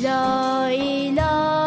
la ilahe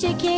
çiçek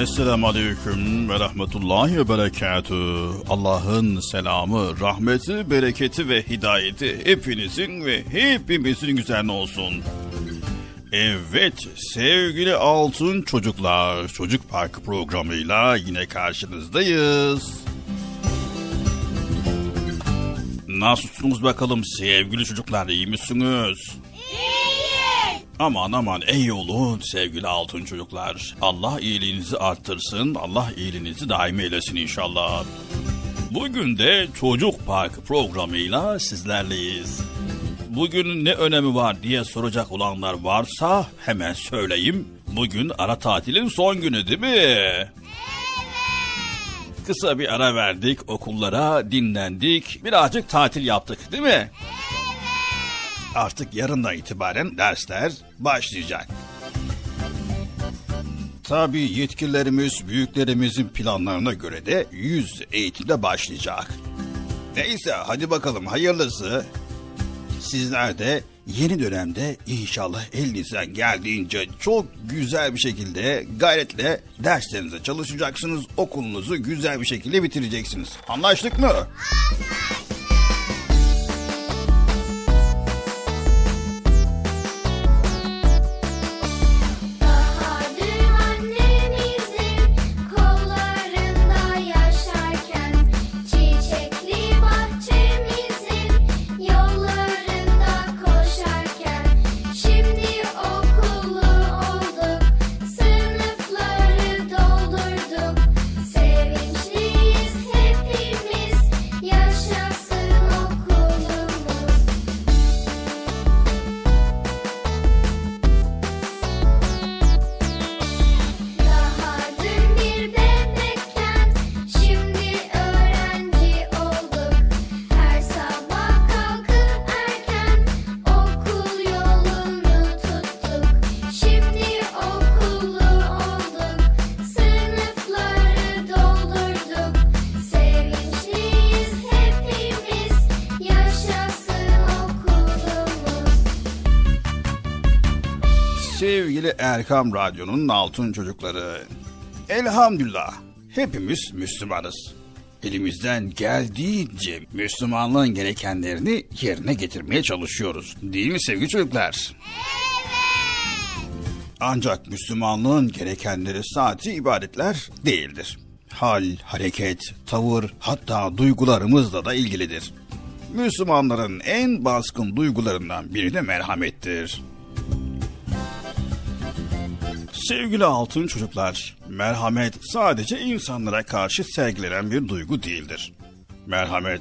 Esselamu Aleyküm ve Rahmetullahi ve Berekatü. Allah'ın selamı, rahmeti, bereketi ve hidayeti hepinizin ve hepimizin üzerine olsun. Evet sevgili altın çocuklar, Çocuk Parkı programıyla yine karşınızdayız. Nasılsınız bakalım sevgili çocuklar, iyi misiniz? Aman aman ey olun sevgili altın çocuklar. Allah iyiliğinizi arttırsın, Allah iyiliğinizi daim eylesin inşallah. Bugün de Çocuk Parkı programıyla sizlerleyiz. Bugün ne önemi var diye soracak olanlar varsa hemen söyleyeyim. Bugün ara tatilin son günü değil mi? Kısa bir ara verdik okullara, dinlendik, birazcık tatil yaptık değil mi? Artık yarından itibaren dersler başlayacak. Tabii yetkililerimiz, büyüklerimizin planlarına göre de yüz eğitimde başlayacak. Neyse hadi bakalım hayırlısı. Sizler de yeni dönemde inşallah elinizden geldiğince çok güzel bir şekilde gayretle derslerinize çalışacaksınız. Okulunuzu güzel bir şekilde bitireceksiniz. Anlaştık mı? Daha Erkam Radyo'nun altın çocukları. Elhamdülillah hepimiz Müslümanız. Elimizden geldiğince Müslümanlığın gerekenlerini yerine getirmeye çalışıyoruz. Değil mi sevgili çocuklar? Ancak Müslümanlığın gerekenleri sadece ibadetler değildir. Hal, hareket, tavır hatta duygularımızla da ilgilidir. Müslümanların en baskın duygularından biri de merhamettir. Sevgili altın çocuklar, merhamet sadece insanlara karşı sergilenen bir duygu değildir. Merhamet,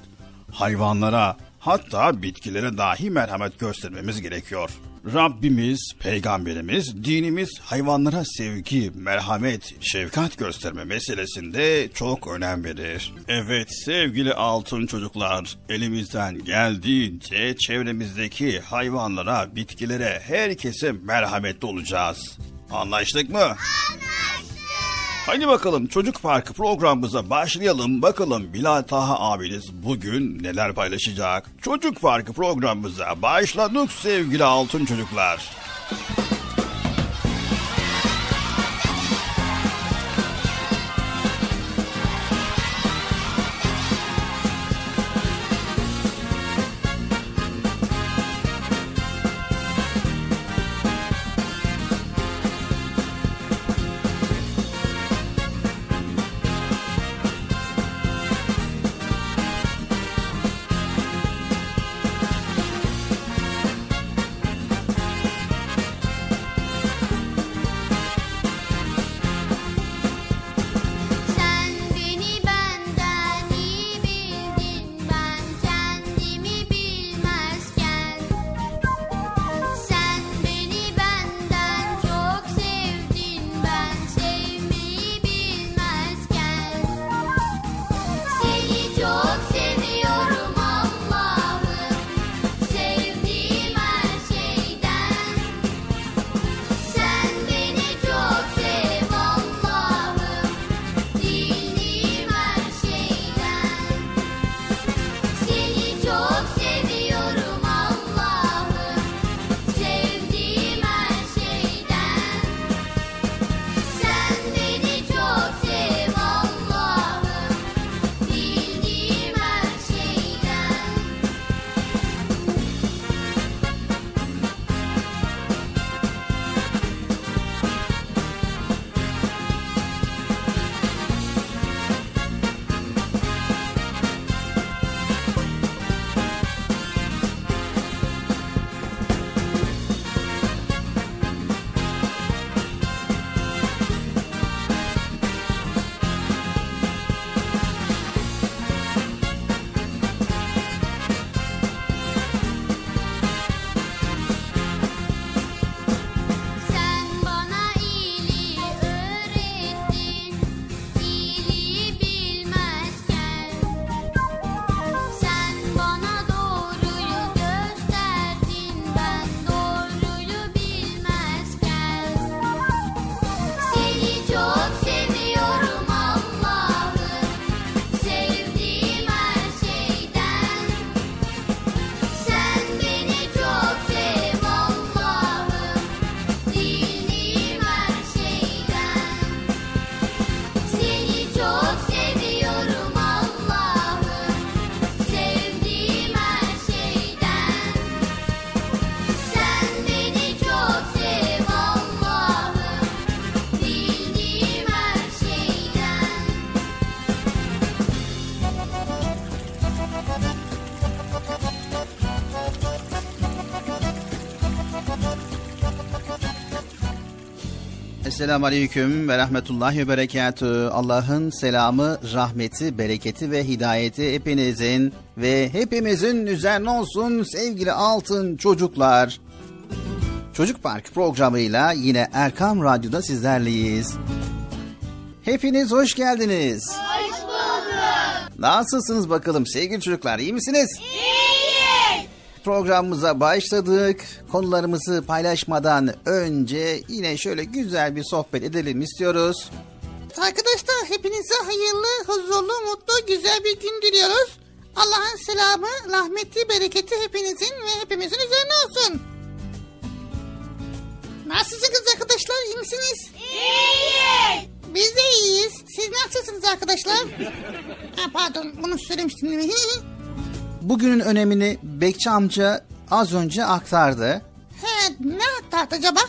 hayvanlara hatta bitkilere dahi merhamet göstermemiz gerekiyor. Rabbimiz, peygamberimiz, dinimiz hayvanlara sevgi, merhamet, şefkat gösterme meselesinde çok önem verir. Evet sevgili altın çocuklar, elimizden geldiğince çevremizdeki hayvanlara, bitkilere, herkese merhametli olacağız. Anlaştık mı? Hadi bakalım Çocuk Parkı programımıza başlayalım. Bakalım Bilal Taha abiniz bugün neler paylaşacak? Çocuk Parkı programımıza başladık sevgili altın çocuklar. Esselamu Aleyküm ve Rahmetullahi ve Berekatü. Allah'ın selamı, rahmeti, bereketi ve hidayeti hepinizin ve hepimizin üzerine olsun sevgili altın çocuklar. Çocuk Park programıyla yine Erkam Radyo'da sizlerleyiz. Hepiniz hoş geldiniz. Hoş bulduk. Nasılsınız bakalım sevgili çocuklar iyi misiniz? Programımıza başladık. Konularımızı paylaşmadan önce yine şöyle güzel bir sohbet edelim istiyoruz. Arkadaşlar hepinize hayırlı, huzurlu, mutlu, güzel bir gün diliyoruz. Allah'ın selamı, rahmeti, bereketi hepinizin ve hepimizin üzerine olsun. Nasılsınız arkadaşlar? İyi misiniz? İyiyiz. Biz de iyiyiz. Siz nasılsınız arkadaşlar? ha, pardon bunu söylemiştim? Bugünün önemini Bekçi amca az önce aktardı. He, ne aktardı acaba?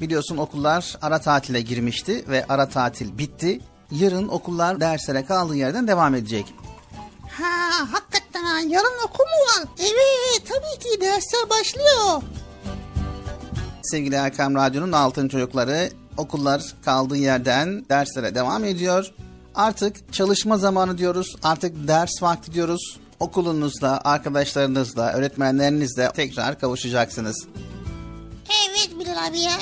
Biliyorsun okullar ara tatile girmişti ve ara tatil bitti. Yarın okullar derslere kaldığı yerden devam edecek. Ha, hakikaten ha, yarın okul mu var? Evet, tabii ki dersler başlıyor. Sevgili Erkam Radyo'nun altın çocukları okullar kaldığı yerden derslere devam ediyor. Artık çalışma zamanı diyoruz. Artık ders vakti diyoruz. Okulunuzla, arkadaşlarınızla, öğretmenlerinizle tekrar kavuşacaksınız. Evet Bilal abi ya.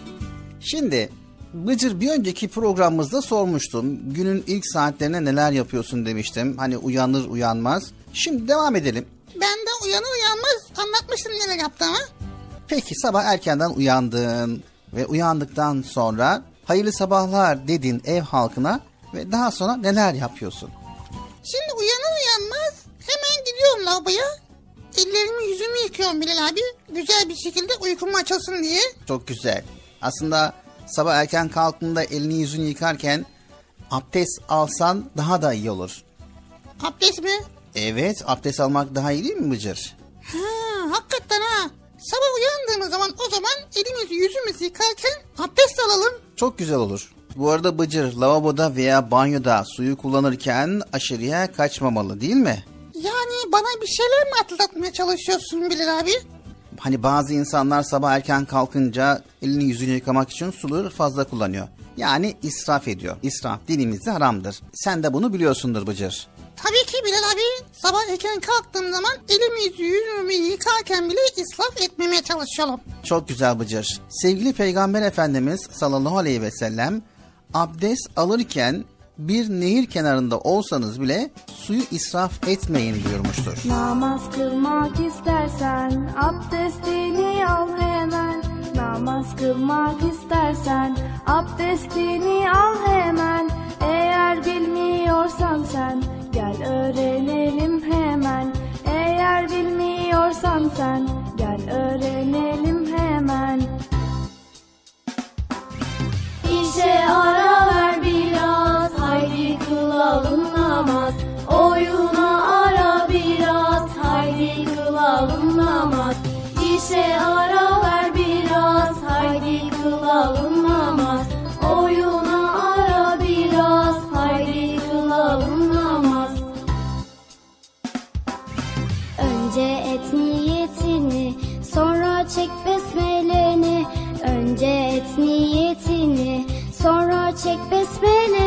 Şimdi Bıcır bir önceki programımızda sormuştum. Günün ilk saatlerine neler yapıyorsun demiştim. Hani uyanır uyanmaz. Şimdi devam edelim. ben de uyanır uyanmaz anlatmıştım neler yaptığımı. Peki sabah erkenden uyandın ve uyandıktan sonra hayırlı sabahlar dedin ev halkına ve daha sonra neler yapıyorsun? Şimdi uyanır uyanmaz hemen gidiyorum lavaboya. Ellerimi yüzümü yıkıyorum Bilal abi. Güzel bir şekilde uykum açılsın diye. Çok güzel. Aslında sabah erken kalktığında elini yüzünü yıkarken abdest alsan daha da iyi olur. Abdest mi? Evet abdest almak daha iyi değil mi Bıcır? Ha, hakikaten ha. Sabah uyandığımız zaman o zaman elimizi yüzümüzü yıkarken abdest alalım. Çok güzel olur. Bu arada Bıcır lavaboda veya banyoda suyu kullanırken aşırıya kaçmamalı değil mi? Yani bana bir şeyler mi hatırlatmaya çalışıyorsun Bilal abi? Hani bazı insanlar sabah erken kalkınca elini yüzünü yıkamak için suları fazla kullanıyor. Yani israf ediyor. İsraf dinimizde haramdır. Sen de bunu biliyorsundur Bıcır. Tabii ki Bilal abi. Sabah erken kalktığım zaman elimi yüzümü yıkarken bile israf etmemeye çalışıyorum. Çok güzel Bıcır. Sevgili Peygamber Efendimiz sallallahu aleyhi ve sellem abdest alırken bir nehir kenarında olsanız bile suyu israf etmeyin buyurmuştur. Namaz kılmak istersen abdestini al hemen. Namaz kılmak istersen abdestini al hemen. Eğer bilmiyorsan sen gel öğrenelim hemen. Eğer bilmiyorsan sen gel öğrenelim hemen. İşe ara namaz Oyuna ara biraz haydi kılalım namaz İşe ara ver biraz haydi kılalım namaz ara biraz haydi kılalım Önce et sonra çek. Önce et niyetini, sonra çek besmeleni.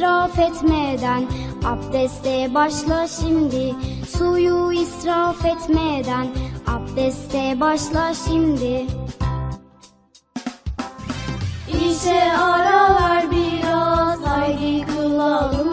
İsraf etmeden abdeste başla şimdi. Suyu israf etmeden abdeste başla şimdi. İşe ara ver biraz haydi kılalım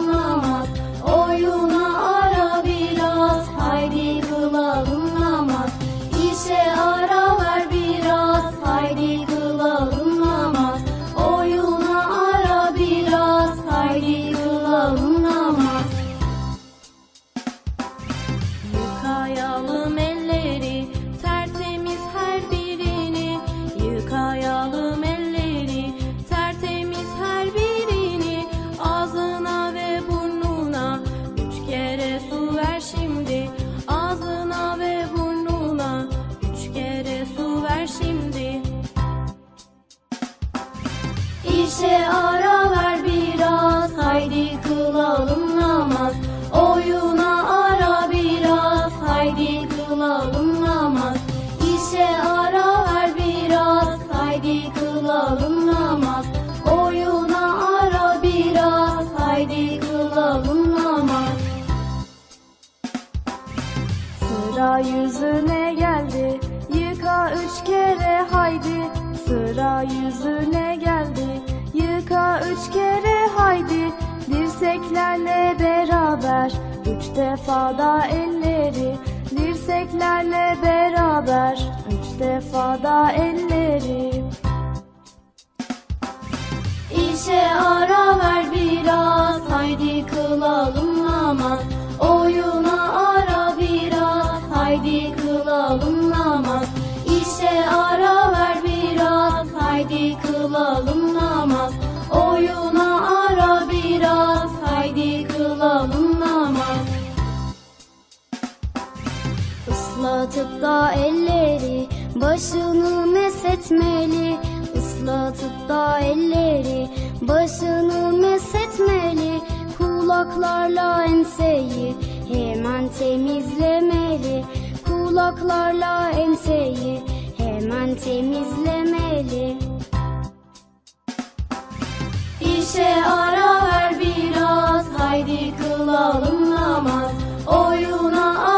Yüzüne geldi. Yıka üç kere haydi. Dirseklerle beraber. Üç defa da elleri. Dirseklerle beraber. Üç defa da elleri. İşe ara ver biraz. Haydi kılalım namaz Islatıp da elleri başını mesetmeli. Islatıp da elleri başını mesetmeli. Kulaklarla enseyi hemen temizlemeli. Kulaklarla enseyi hemen temizlemeli. İşe ara ver biraz Haydi kılalım namaz. Oyuna ara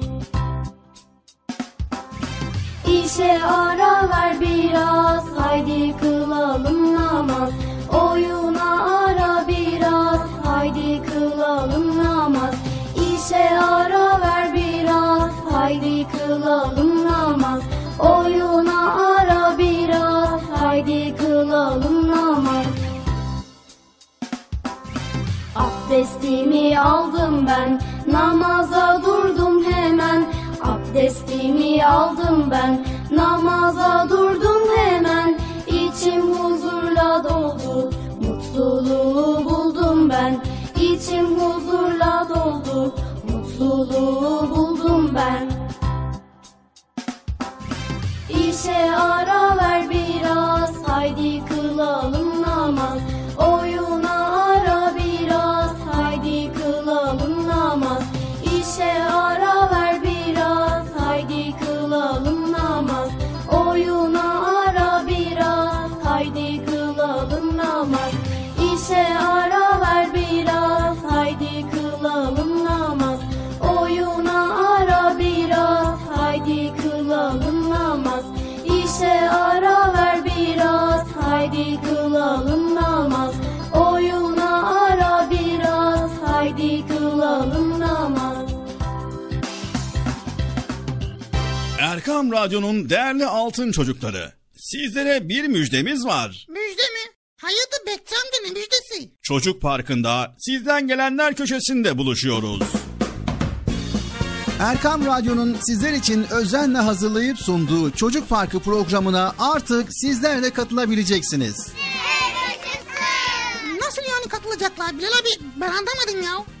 İşe ara ver biraz Haydi kılalım namaz Oyuna ara biraz Haydi kılalım namaz İşe ara ver biraz Haydi kılalım namaz Oyuna ara biraz Haydi kılalım namaz Abdestimi aldım ben, namaza durdum hemen. Abdestimi aldım ben, namaza durdum hemen. İçim huzurla doldu, mutluluğu buldum ben. İçim huzurla doldu, mutluluğu buldum ben. İşe ara ver biraz Haydi kılalım Haydi kılalım namaz Oyuna ara biraz Haydi kılalım namaz Erkam Radyo'nun değerli altın çocukları. Sizlere bir müjdemiz var. Müjde mi? Hayırdır Bekçi amca ne müjdesi? Çocuk Parkı'nda sizden gelenler köşesinde buluşuyoruz. Erkam Radyo'nun sizler için özenle hazırlayıp sunduğu Çocuk Parkı programına artık sizler de katılabileceksiniz. Nasıl yani katılacaklar Bilal abi? Ben anlamadım ya.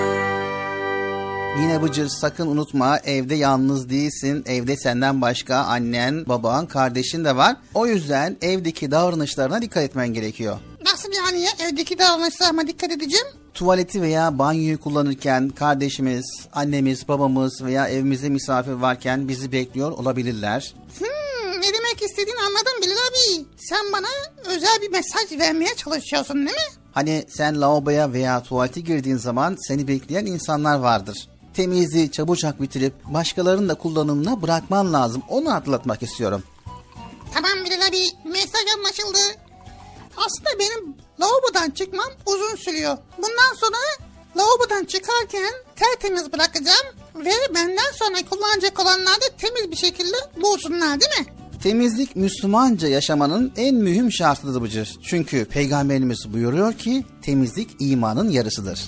Yine Bıcır sakın unutma evde yalnız değilsin. Evde senden başka annen, baban, kardeşin de var. O yüzden evdeki davranışlarına dikkat etmen gerekiyor. Nasıl yani ya? Evdeki davranışlarıma dikkat edeceğim. Tuvaleti veya banyoyu kullanırken kardeşimiz, annemiz, babamız veya evimizde misafir varken bizi bekliyor olabilirler. Hmm, ne demek istediğini anladım Bilal abi. Sen bana özel bir mesaj vermeye çalışıyorsun değil mi? Hani sen lavaboya veya tuvalete girdiğin zaman seni bekleyen insanlar vardır. Temizliği çabucak bitirip başkalarının da kullanımına bırakman lazım. Onu hatırlatmak istiyorum. Tamam Bilal abi mesaj anlaşıldı. Aslında benim lavabodan çıkmam uzun sürüyor. Bundan sonra lavabodan çıkarken tertemiz bırakacağım ve benden sonra kullanacak olanlar da temiz bir şekilde bulsunlar değil mi? Temizlik Müslümanca yaşamanın en mühim şartıdır Bıcır. Çünkü Peygamberimiz buyuruyor ki temizlik imanın yarısıdır.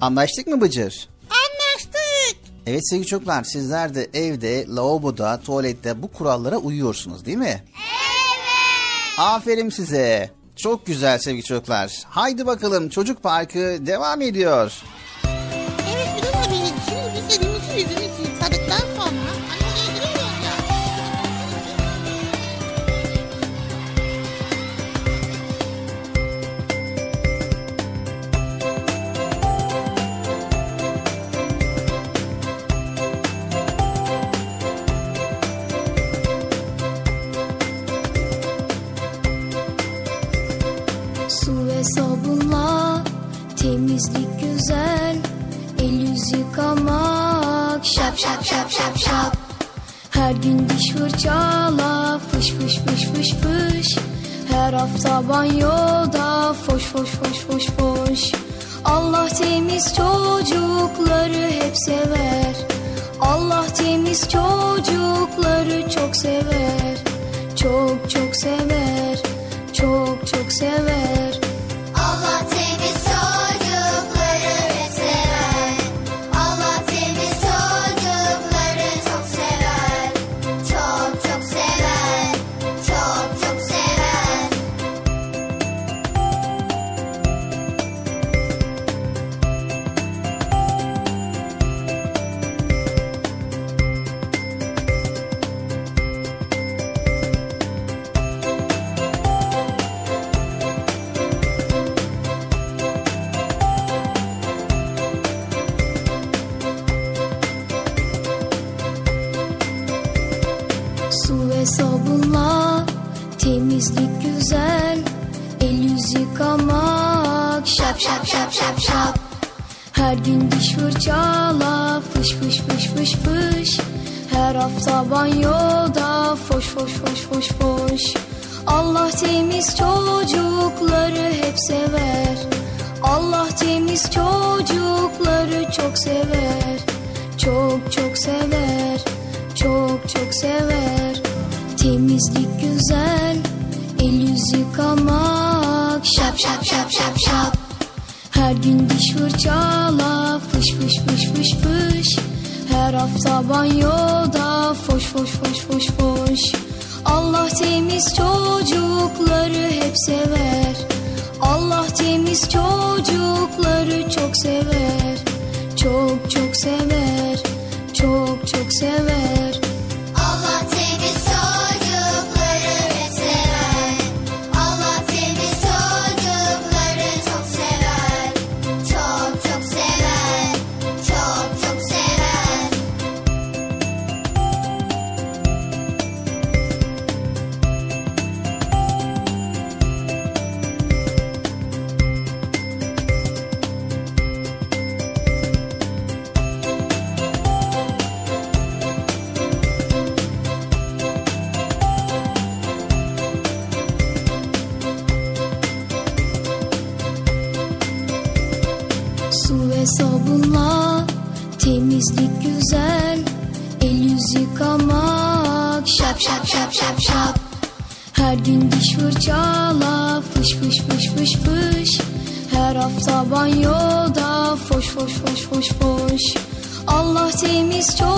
Anlaştık mı Bıcır? Anlaştık. Evet sevgili çocuklar sizler de evde, lavaboda, tuvalette bu kurallara uyuyorsunuz değil mi? Evet. Aferin size. Çok güzel sevgili çocuklar. Haydi bakalım çocuk parkı devam ediyor. Şap şap şap şap. Her gün diş fırçala fış fış fış fış fış. Her hafta banyoda foş foş foş foş foş. Allah temiz çocukları hep sever. Allah temiz çocukları çok sever. Çok çok sever. Çok çok sever gün diş fırçala fış fış fış fış fış. Her hafta banyoda foş foş foş foş foş. Allah temiz çocukları hep sever. Allah temiz çocukları çok sever. Çok çok sever. Çok çok sever. Temizlik güzel El yüz yıkamak Şap şap şap şap şap Her gün diş fırçala Fış fış fış fış fış. Her hafta banyoda Foş foş foş foş foş. Allah temiz çocukları hep sever. Allah temiz çocukları çok sever. Çok çok sever. Çok çok sever foş foş foş foş. Allah temiz çocukları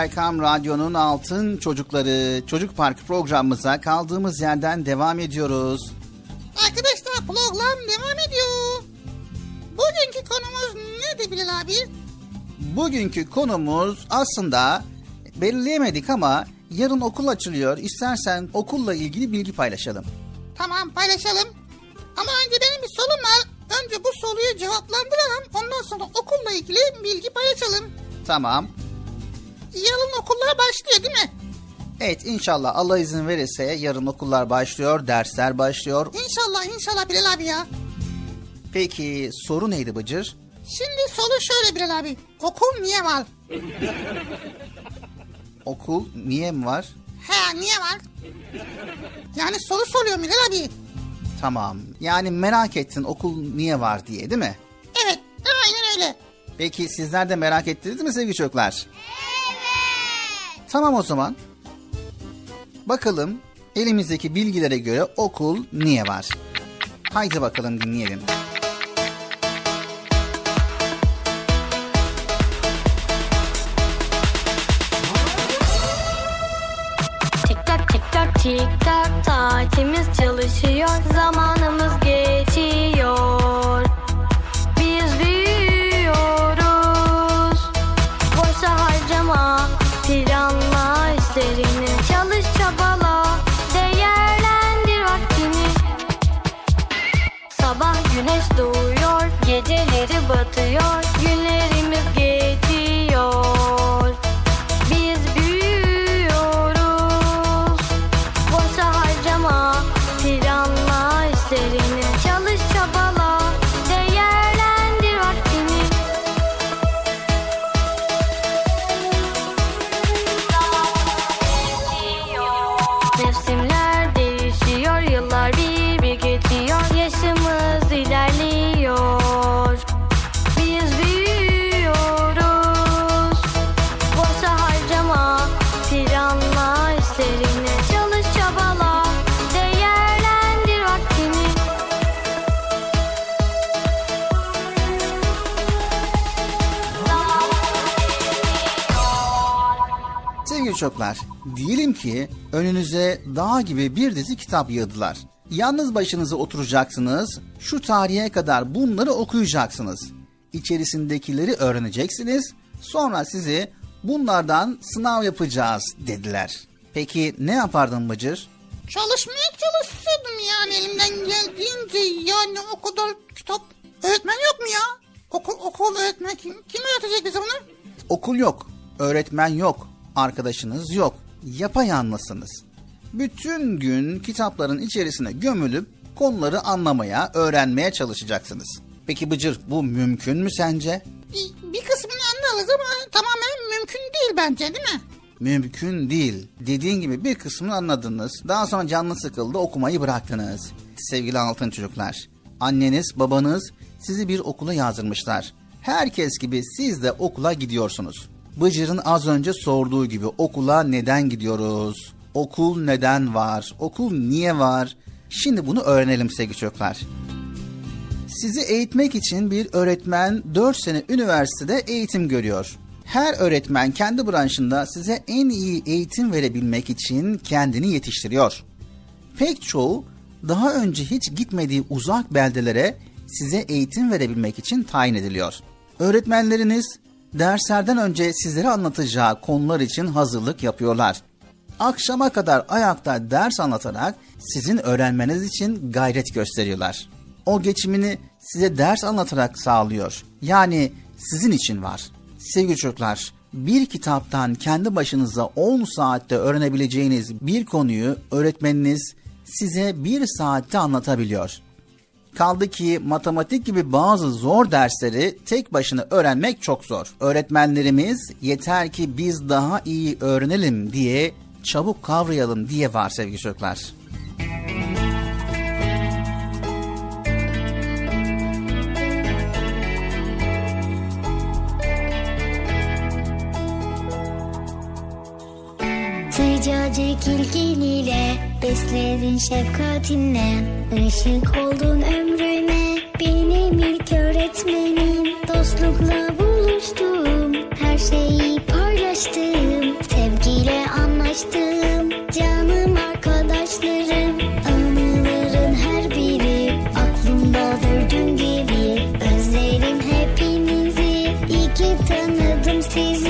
Erkam Radyo'nun Altın Çocukları Çocuk Park programımıza kaldığımız yerden devam ediyoruz. Arkadaşlar program devam ediyor. Bugünkü konumuz nedir Bilal abi? Bugünkü konumuz aslında belirleyemedik ama yarın okul açılıyor. İstersen okulla ilgili bilgi paylaşalım. Tamam paylaşalım. Ama önce benim bir sorum var. Önce bu soruyu cevaplandıralım. Ondan sonra okulla ilgili bilgi paylaşalım. Tamam. Yarın okullar başlıyor değil mi? Evet inşallah Allah izin verirse yarın okullar başlıyor, dersler başlıyor. İnşallah inşallah Bilal abi ya. Peki soru neydi Bıcır? Şimdi soru şöyle Bilal abi. Okul niye var? Okul niye mi var? He niye var? Yani soru soruyorum Bilal abi. Tamam. Yani merak ettin okul niye var diye değil mi? Evet aynen öyle. Peki sizler de merak ettiniz mi sevgili çocuklar? Evet. Tamam o zaman. Bakalım elimizdeki bilgilere göre okul niye var? Haydi bakalım dinleyelim. Tik tak saatimiz çalışıyor zamanımız geçiyor but to are ki önünüze dağ gibi bir dizi kitap yığdılar. Yalnız başınıza oturacaksınız, şu tarihe kadar bunları okuyacaksınız. İçerisindekileri öğreneceksiniz, sonra sizi bunlardan sınav yapacağız dediler. Peki ne yapardın Bıcır? Çalışmaya çalışıyordum yani elimden geldiğince yani o kadar kitap öğretmen yok mu ya? Okul, okul öğretmen kim? Kim öğretecek bize bunu? Okul yok, öğretmen yok, arkadaşınız yok, yapayalnızsınız. Bütün gün kitapların içerisine gömülüp konuları anlamaya, öğrenmeye çalışacaksınız. Peki Bıcır bu mümkün mü sence? Bir, bir kısmını anlarız ama tamamen mümkün değil bence değil mi? Mümkün değil. Dediğin gibi bir kısmını anladınız. Daha sonra canlı sıkıldı okumayı bıraktınız. Sevgili altın çocuklar. Anneniz, babanız sizi bir okula yazdırmışlar. Herkes gibi siz de okula gidiyorsunuz. Bıcır'ın az önce sorduğu gibi okula neden gidiyoruz? Okul neden var? Okul niye var? Şimdi bunu öğrenelim sevgili çocuklar. Sizi eğitmek için bir öğretmen 4 sene üniversitede eğitim görüyor. Her öğretmen kendi branşında size en iyi eğitim verebilmek için kendini yetiştiriyor. Pek çoğu daha önce hiç gitmediği uzak beldelere size eğitim verebilmek için tayin ediliyor. Öğretmenleriniz derslerden önce sizlere anlatacağı konular için hazırlık yapıyorlar. Akşama kadar ayakta ders anlatarak sizin öğrenmeniz için gayret gösteriyorlar. O geçimini size ders anlatarak sağlıyor. Yani sizin için var. Sevgili çocuklar, bir kitaptan kendi başınıza 10 saatte öğrenebileceğiniz bir konuyu öğretmeniniz size bir saatte anlatabiliyor. Kaldı ki matematik gibi bazı zor dersleri tek başına öğrenmek çok zor. Öğretmenlerimiz yeter ki biz daha iyi öğrenelim diye çabuk kavrayalım diye var sevgili çocuklar. Sıcacık ilgiliyle besledin şefkatinle Işık oldun ömrüme benim ilk öğretmenim Dostlukla buluştum. Her şeyi paylaştım Sevgiyle anlaştım. Canım arkadaşlarım Anıların her biri. Aklımdadır dün gibi Özlerim hepinizi iyi ki tanıdım sizi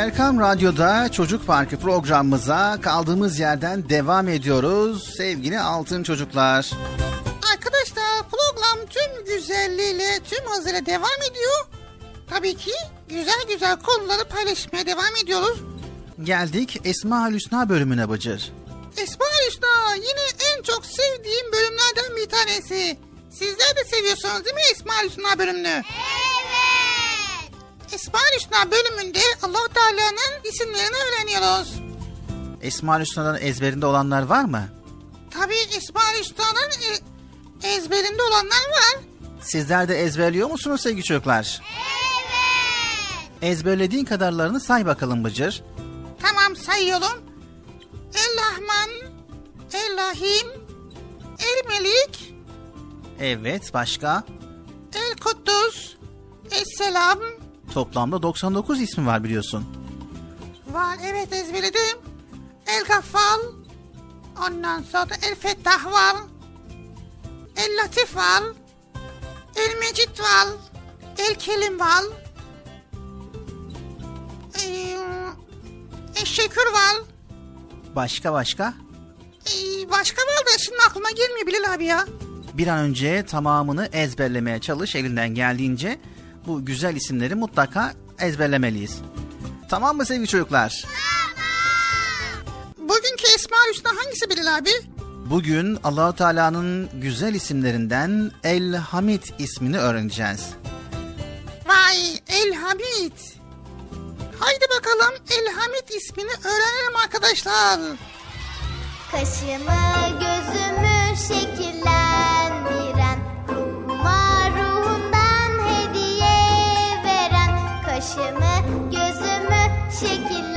Erkam Radyo'da Çocuk Parkı programımıza kaldığımız yerden devam ediyoruz sevgili altın çocuklar. Arkadaşlar program tüm güzelliğiyle tüm hızıyla devam ediyor. Tabii ki güzel güzel konuları paylaşmaya devam ediyoruz. Geldik Esma Hüsna bölümüne Bıcır. Esma Hüsna yine en çok sevdiğim bölümlerden bir tanesi. Sizler de seviyorsunuz değil mi Esma Hüsna bölümünü? Evet. Esma Hüsna bölümünde allah Teala'nın isimlerini öğreniyoruz. Esma Hüsna'dan ezberinde olanlar var mı? Tabii Esma Hüsna'nın e, ezberinde olanlar var. Sizler de ezberliyor musunuz sevgili çocuklar? Evet. Ezberlediğin kadarlarını say bakalım Bıcır. Tamam sayıyorum. El Rahman, El Rahim, El Melik, Evet başka? El Kuddus, El Selam. Toplamda 99 ismi var biliyorsun. Var evet ezberledim. El Gaffal. Ondan sonra El Fettah var. El Latif var. El Mecid var. El Kelim var. Ee, El Şekür var. Başka başka? Ee, başka var da şimdi aklıma gelmiyor Bilal abi ya. Bir an önce tamamını ezberlemeye çalış elinden geldiğince bu güzel isimleri mutlaka ezberlemeliyiz. Tamam mı sevgili çocuklar? Bugünkü Esma Hüsna hangisi Bilal abi? Bugün Allahu Teala'nın güzel isimlerinden El Hamid ismini öğreneceğiz. Vay El Hamid. Haydi bakalım El Hamid ismini öğrenelim arkadaşlar. Kaşımı gözümü şekillendiren Kaşımı gözümü şekillendiren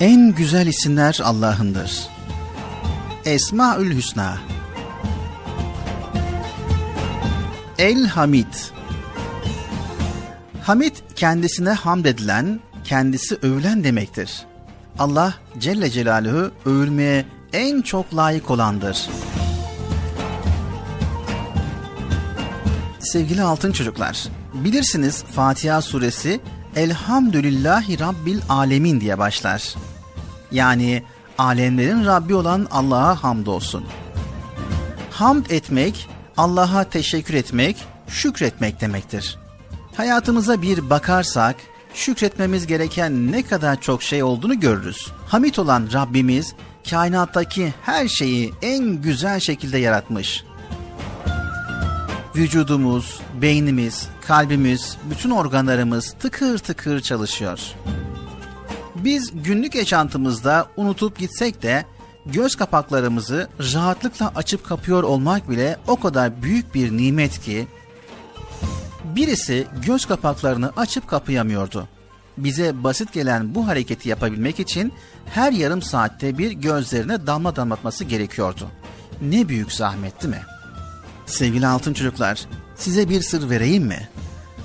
En güzel isimler Allah'ındır. Esmaül Hüsna El Hamid Hamid kendisine hamd edilen, kendisi övülen demektir. Allah Celle Celaluhu övülmeye en çok layık olandır. Sevgili altın çocuklar, bilirsiniz Fatiha suresi Elhamdülillahi Rabbil Alemin diye başlar. Yani alemlerin Rabbi olan Allah'a hamdolsun. Hamd etmek, Allah'a teşekkür etmek, şükretmek demektir. Hayatımıza bir bakarsak, şükretmemiz gereken ne kadar çok şey olduğunu görürüz. Hamit olan Rabbimiz, kainattaki her şeyi en güzel şekilde yaratmış. Vücudumuz, beynimiz, kalbimiz, bütün organlarımız tıkır tıkır çalışıyor. Biz günlük yaşantımızda unutup gitsek de göz kapaklarımızı rahatlıkla açıp kapıyor olmak bile o kadar büyük bir nimet ki birisi göz kapaklarını açıp kapayamıyordu. Bize basit gelen bu hareketi yapabilmek için her yarım saatte bir gözlerine damla damlatması gerekiyordu. Ne büyük zahmet değil mi? Sevgili altın çocuklar, size bir sır vereyim mi?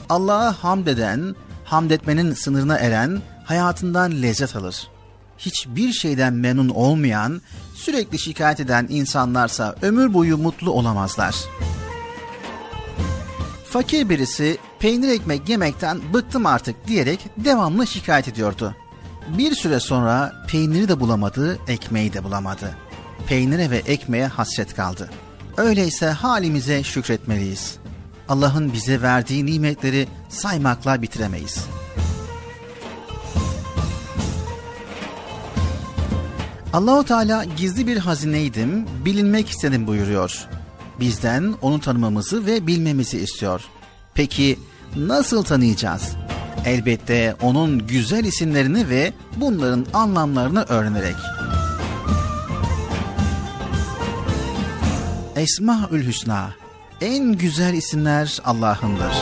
Allah'a hamd eden, hamd etmenin sınırına eren hayatından lezzet alır. Hiçbir şeyden memnun olmayan, sürekli şikayet eden insanlarsa ömür boyu mutlu olamazlar. Fakir birisi peynir ekmek yemekten bıktım artık diyerek devamlı şikayet ediyordu. Bir süre sonra peyniri de bulamadı, ekmeği de bulamadı. Peynire ve ekmeğe hasret kaldı. Öyleyse halimize şükretmeliyiz. Allah'ın bize verdiği nimetleri saymakla bitiremeyiz. Allahu Teala gizli bir hazineydim, bilinmek istedim buyuruyor. Bizden onu tanımamızı ve bilmemizi istiyor. Peki nasıl tanıyacağız? Elbette onun güzel isimlerini ve bunların anlamlarını öğrenerek. Esmaül Hüsna en güzel isimler Allah'ındır.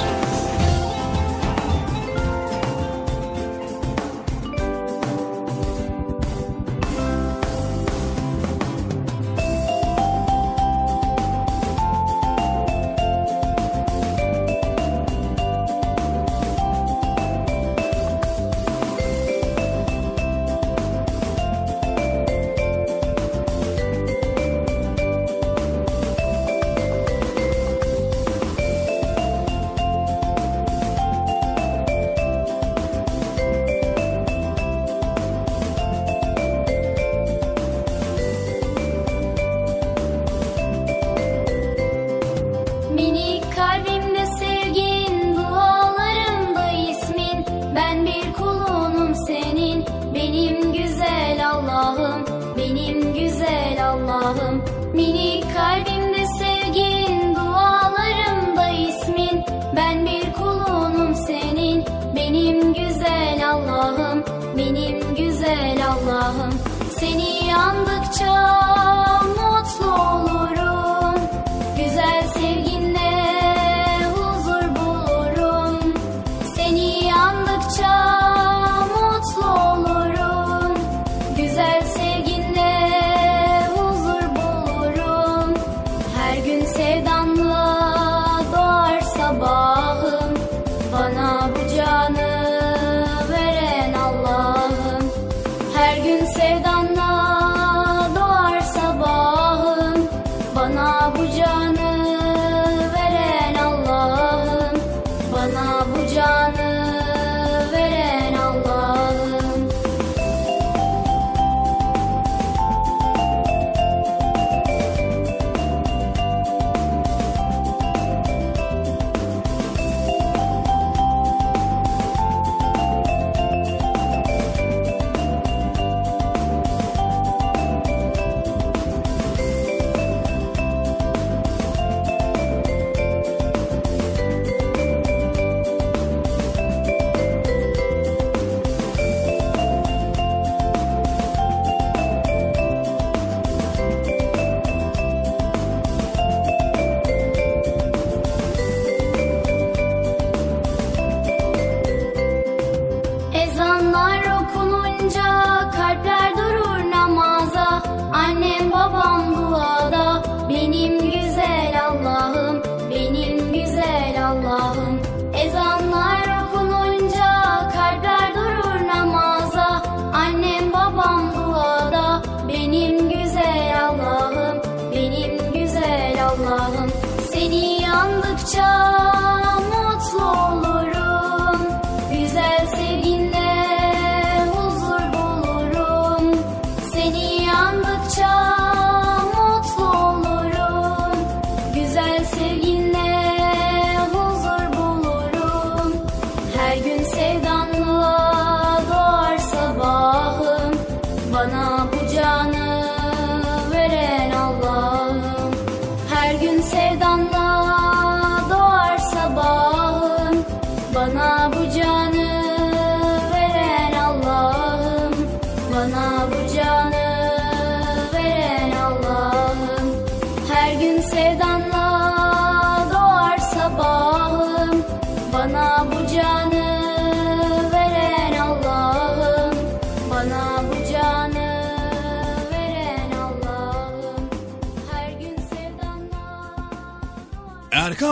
güzel sevgin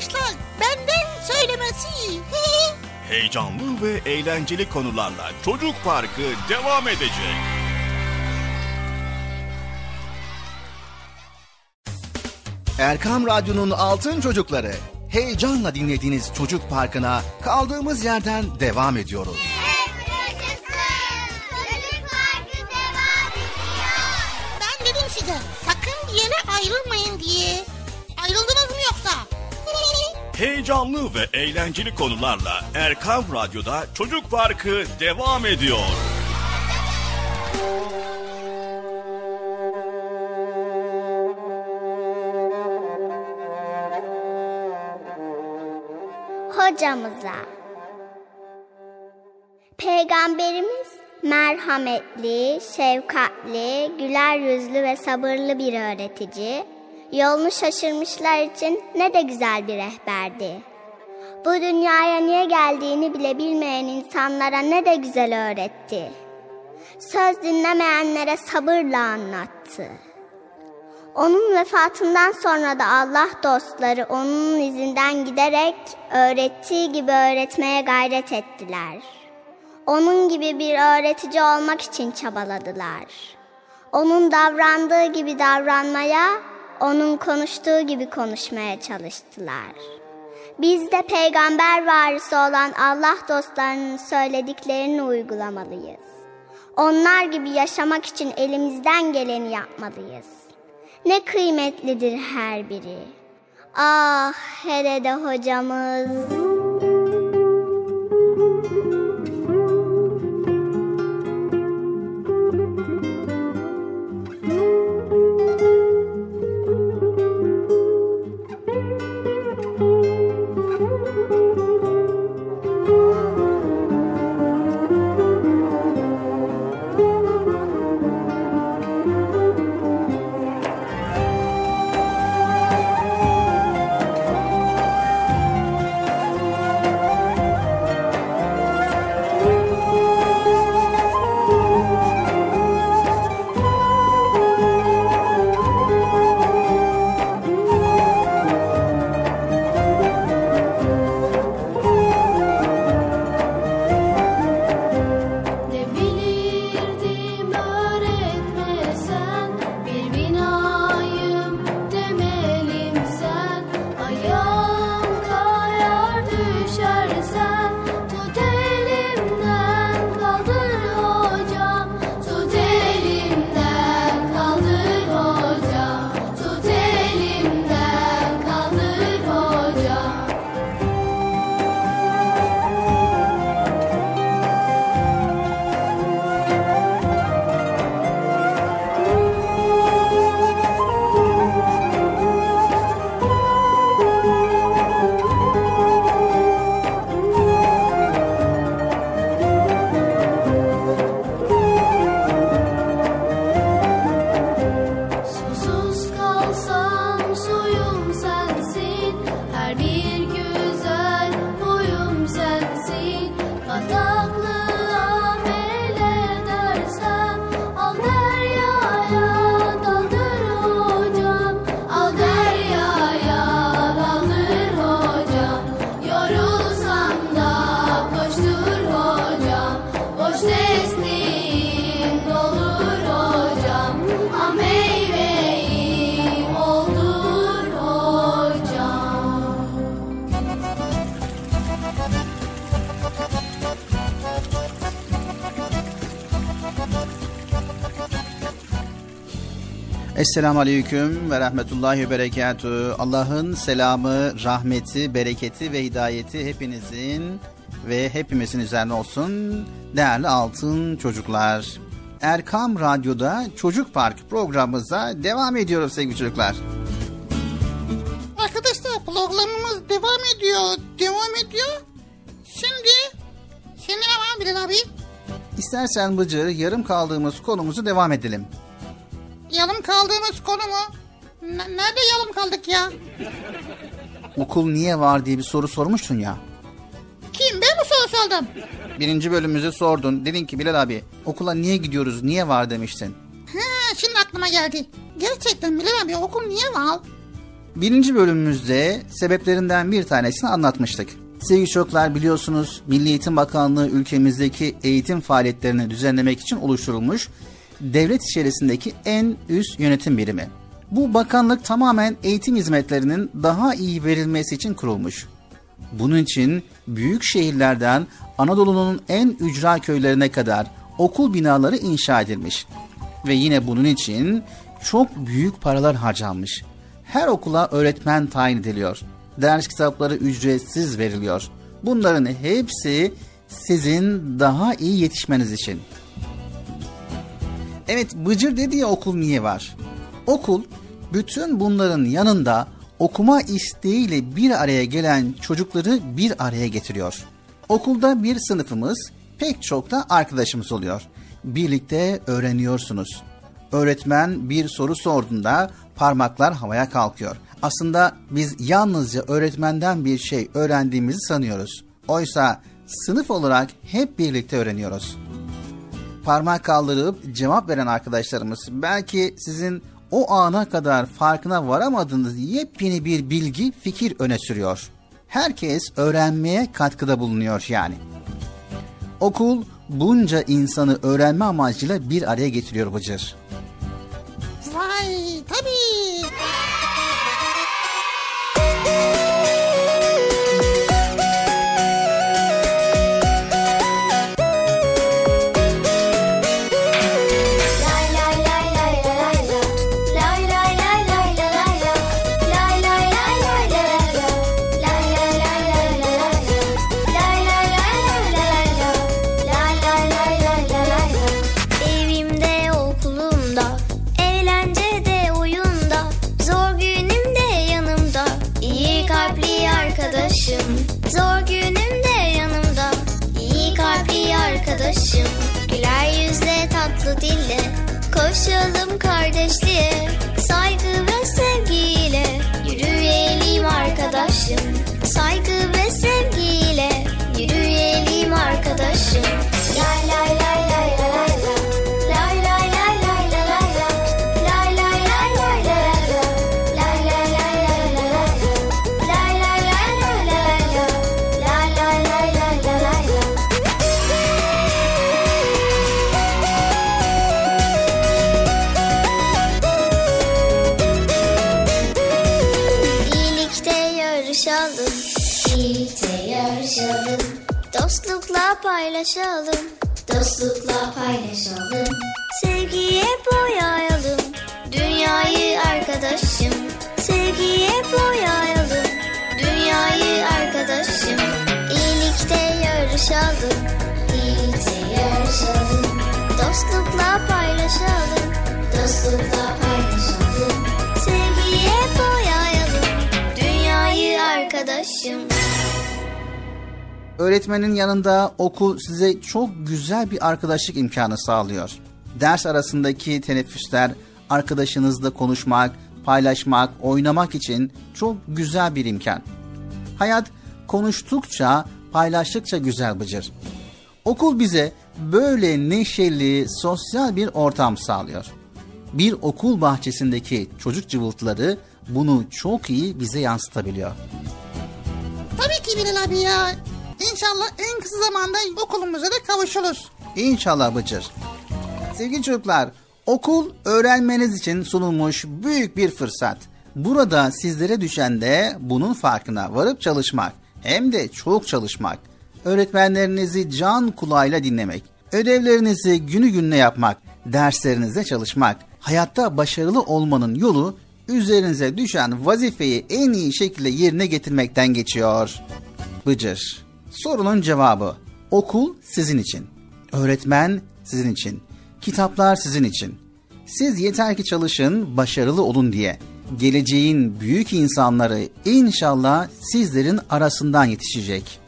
arkadaşlar. Benden söylemesi. Heyecanlı ve eğlenceli konularla Çocuk Parkı devam edecek. Erkam Radyo'nun Altın Çocukları. Heyecanla dinlediğiniz Çocuk Parkı'na kaldığımız yerden devam ediyoruz. Ben dedim size sakın bir yere ayrılmayın diye. Ayrıldınız? Heyecanlı ve eğlenceli konularla Erkam Radyo'da Çocuk Parkı devam ediyor. hocamıza. Peygamberimiz merhametli, şefkatli, güler yüzlü ve sabırlı bir öğretici, yolunu şaşırmışlar için ne de güzel bir rehberdi. Bu dünyaya niye geldiğini bile bilmeyen insanlara ne de güzel öğretti. Söz dinlemeyenlere sabırla anlattı. Onun vefatından sonra da Allah dostları onun izinden giderek öğrettiği gibi öğretmeye gayret ettiler. Onun gibi bir öğretici olmak için çabaladılar. Onun davrandığı gibi davranmaya, onun konuştuğu gibi konuşmaya çalıştılar. Biz de peygamber varisi olan Allah dostlarının söylediklerini uygulamalıyız. Onlar gibi yaşamak için elimizden geleni yapmalıyız. Ne kıymetlidir her biri. Ah hele de hocamız. Esselamu Aleyküm ve Rahmetullahi ve Berekatü. Allah'ın selamı, rahmeti, bereketi ve hidayeti hepinizin ve hepimizin üzerine olsun. Değerli altın çocuklar. Erkam Radyo'da Çocuk Park programımıza devam ediyoruz sevgili çocuklar. Arkadaşlar programımız devam ediyor. Devam ediyor. Şimdi şimdi ne var Bilal abi? İstersen Bıcır yarım kaldığımız konumuzu devam edelim. Okul niye var diye bir soru sormuştun ya. Kim ben mi soru sordum? Birinci bölümümüzü sordun. Dedin ki Bilal abi okula niye gidiyoruz, niye var demiştin. Ha şimdi aklıma geldi. Gerçekten Bilal abi okul niye var? Birinci bölümümüzde sebeplerinden bir tanesini anlatmıştık. Sevgili çocuklar biliyorsunuz Milli Eğitim Bakanlığı ülkemizdeki eğitim faaliyetlerini düzenlemek için oluşturulmuş devlet içerisindeki en üst yönetim birimi. Bu bakanlık tamamen eğitim hizmetlerinin daha iyi verilmesi için kurulmuş. Bunun için büyük şehirlerden Anadolu'nun en ücra köylerine kadar okul binaları inşa edilmiş. Ve yine bunun için çok büyük paralar harcanmış. Her okula öğretmen tayin ediliyor. Ders kitapları ücretsiz veriliyor. Bunların hepsi sizin daha iyi yetişmeniz için. Evet Bıcır dedi ya okul niye var? Okul bütün bunların yanında okuma isteğiyle bir araya gelen çocukları bir araya getiriyor. Okulda bir sınıfımız pek çok da arkadaşımız oluyor. Birlikte öğreniyorsunuz. Öğretmen bir soru sorduğunda parmaklar havaya kalkıyor. Aslında biz yalnızca öğretmenden bir şey öğrendiğimizi sanıyoruz. Oysa sınıf olarak hep birlikte öğreniyoruz parmak kaldırıp cevap veren arkadaşlarımız belki sizin o ana kadar farkına varamadığınız yepyeni bir bilgi, fikir öne sürüyor. Herkes öğrenmeye katkıda bulunuyor yani. Okul bunca insanı öğrenme amacıyla bir araya getiriyor Bıcır. Yarışalım İyilikte yarışalım Dostlukla paylaşalım Dostlukla paylaşalım Sevgiye boyayalım Dünyayı arkadaşım Öğretmenin yanında okul size çok güzel bir arkadaşlık imkanı sağlıyor. Ders arasındaki teneffüsler, arkadaşınızla konuşmak, paylaşmak, oynamak için çok güzel bir imkan. Hayat konuştukça, paylaştıkça güzel bıcır. Okul bize böyle neşeli, sosyal bir ortam sağlıyor. Bir okul bahçesindeki çocuk cıvıltıları bunu çok iyi bize yansıtabiliyor. Tabii ki Bilal abi ya. İnşallah en kısa zamanda okulumuza da kavuşuruz. İnşallah Bıcır. Sevgili çocuklar, okul öğrenmeniz için sunulmuş büyük bir fırsat. Burada sizlere düşen de bunun farkına varıp çalışmak. Hem de çok çalışmak. Öğretmenlerinizi can kulağıyla dinlemek. Ödevlerinizi günü gününe yapmak. Derslerinize çalışmak. Hayatta başarılı olmanın yolu üzerinize düşen vazifeyi en iyi şekilde yerine getirmekten geçiyor. Bıcır. Sorunun cevabı. Okul sizin için. Öğretmen sizin için. Kitaplar sizin için. Siz yeter ki çalışın, başarılı olun diye. Geleceğin büyük insanları inşallah sizlerin arasından yetişecek.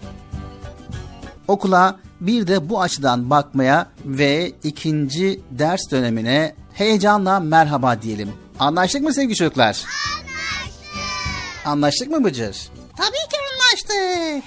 Okula bir de bu açıdan bakmaya ve ikinci ders dönemine heyecanla merhaba diyelim. Anlaştık mı sevgili çocuklar? Anlaştık. Anlaştık mı Bıcır? Tabii ki anlaştık.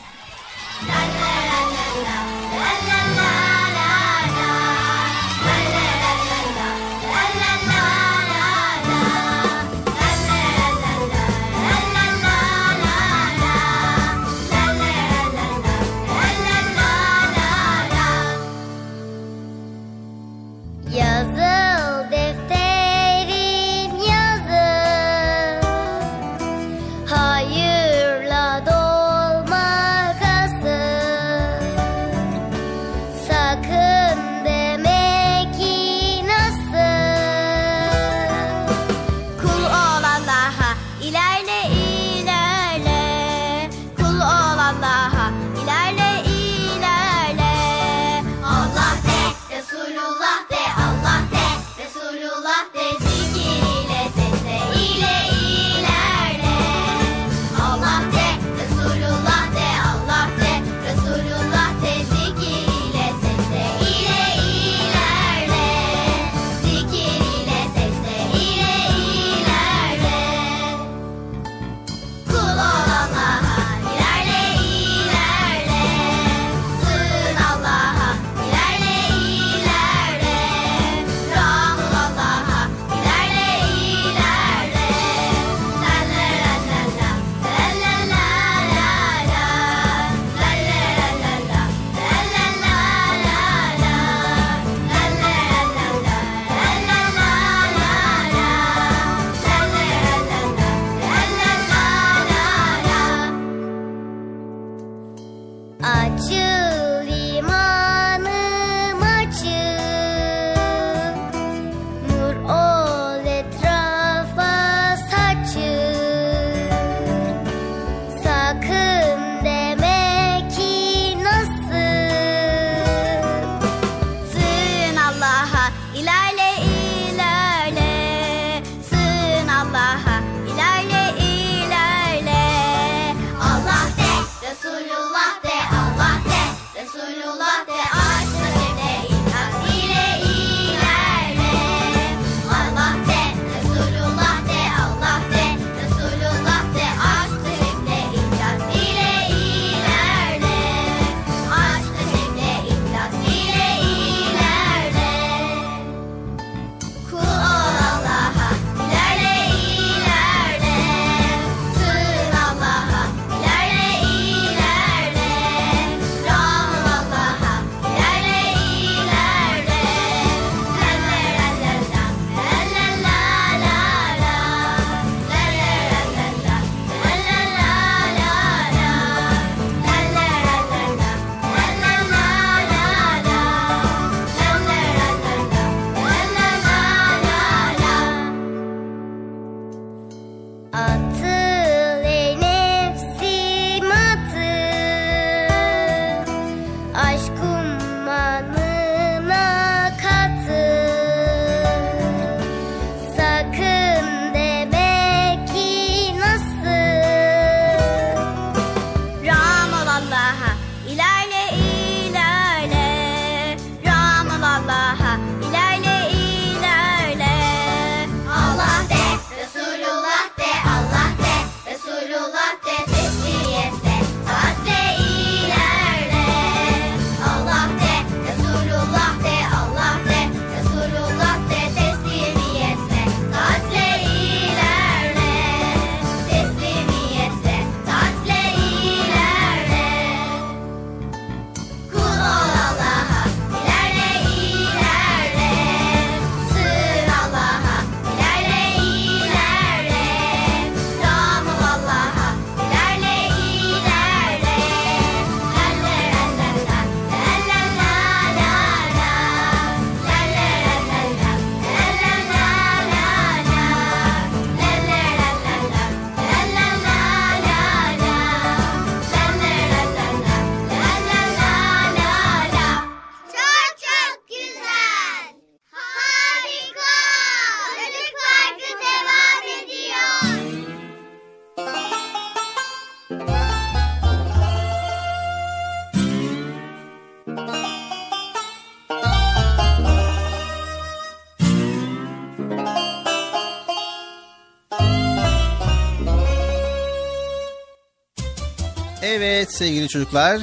Evet sevgili çocuklar,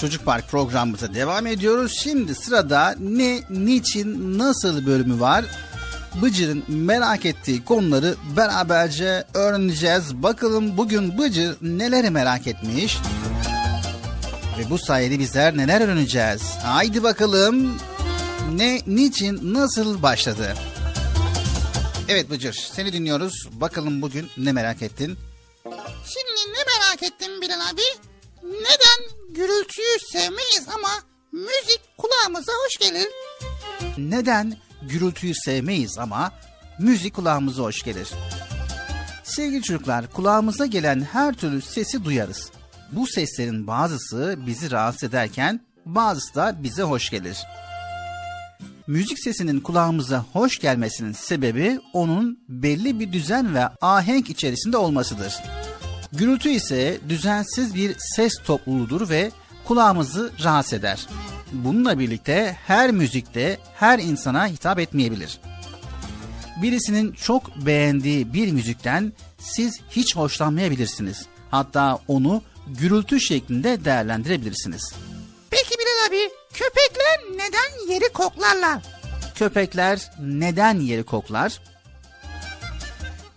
Çocuk Park programımıza devam ediyoruz. Şimdi sırada ne, niçin, nasıl bölümü var. Bıcır'ın merak ettiği konuları beraberce öğreneceğiz. Bakalım bugün Bıcır neleri merak etmiş. Ve bu sayede bizler neler öğreneceğiz. Haydi bakalım ne, niçin, nasıl başladı? Evet Bıcır seni dinliyoruz. Bakalım bugün ne merak ettin? Sevmeyiz ama müzik kulağımıza hoş gelir? Neden gürültüyü sevmeyiz ama müzik kulağımıza hoş gelir? Sevgili çocuklar, kulağımıza gelen her türlü sesi duyarız. Bu seslerin bazısı bizi rahatsız ederken bazısı da bize hoş gelir. Müzik sesinin kulağımıza hoş gelmesinin sebebi onun belli bir düzen ve ahenk içerisinde olmasıdır. Gürültü ise düzensiz bir ses topluluğudur ve kulağımızı rahatsız eder. Bununla birlikte her müzikte her insana hitap etmeyebilir. Birisinin çok beğendiği bir müzikten siz hiç hoşlanmayabilirsiniz. Hatta onu gürültü şeklinde değerlendirebilirsiniz. Peki Bilal abi köpekler neden yeri koklarlar? Köpekler neden yeri koklar?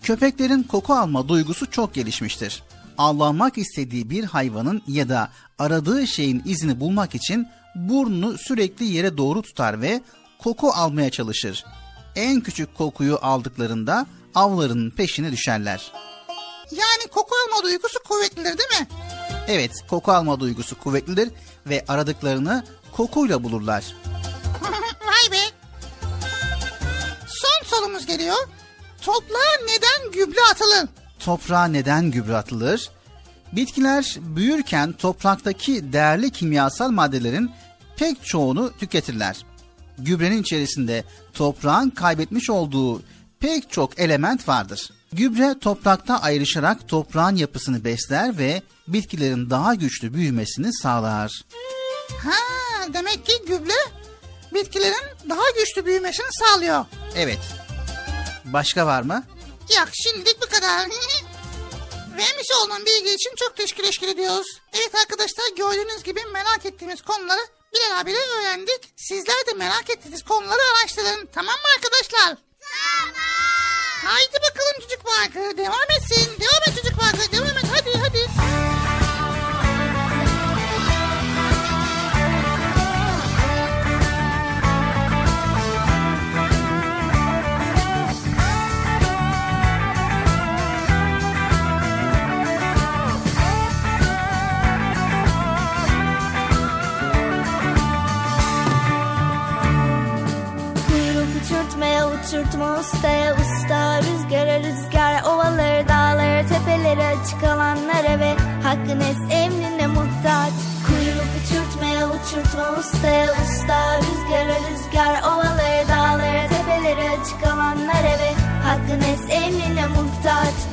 Köpeklerin koku alma duygusu çok gelişmiştir. Avlanmak istediği bir hayvanın ya da aradığı şeyin izini bulmak için burnunu sürekli yere doğru tutar ve koku almaya çalışır. En küçük kokuyu aldıklarında avlarının peşine düşerler. Yani koku alma duygusu kuvvetlidir değil mi? Evet, koku alma duygusu kuvvetlidir ve aradıklarını kokuyla bulurlar. Vay be. Son sorumuz geliyor. Toprağa neden gübre atılır? Toprağa neden gübre atılır? Bitkiler büyürken topraktaki değerli kimyasal maddelerin pek çoğunu tüketirler. Gübrenin içerisinde toprağın kaybetmiş olduğu pek çok element vardır. Gübre toprakta ayrışarak toprağın yapısını besler ve bitkilerin daha güçlü büyümesini sağlar. Ha, demek ki gübre bitkilerin daha güçlü büyümesini sağlıyor. Evet. Başka var mı? Yok şimdilik bu kadar. Vermiş olduğun bilgi için çok teşekkür ediyoruz. Evet arkadaşlar gördüğünüz gibi merak ettiğimiz konuları Bilal abiyle öğrendik. Sizler de merak ettiğiniz konuları araştırın. Tamam mı arkadaşlar? Tamam. Haydi bakalım çocuk parkı. Devam etsin. Devam et çocuk parkı. Devam uçurtma ustaya usta Rüzgara rüzgar ovaları dağları tepeleri açık alanlara ve hakkın es emrine muhtaç. Kuyruk uçurtmaya uçurtma ustaya usta Rüzgara rüzgar ovaları dağları tepeleri açık alanlara ve hakkın es emrine muhtaç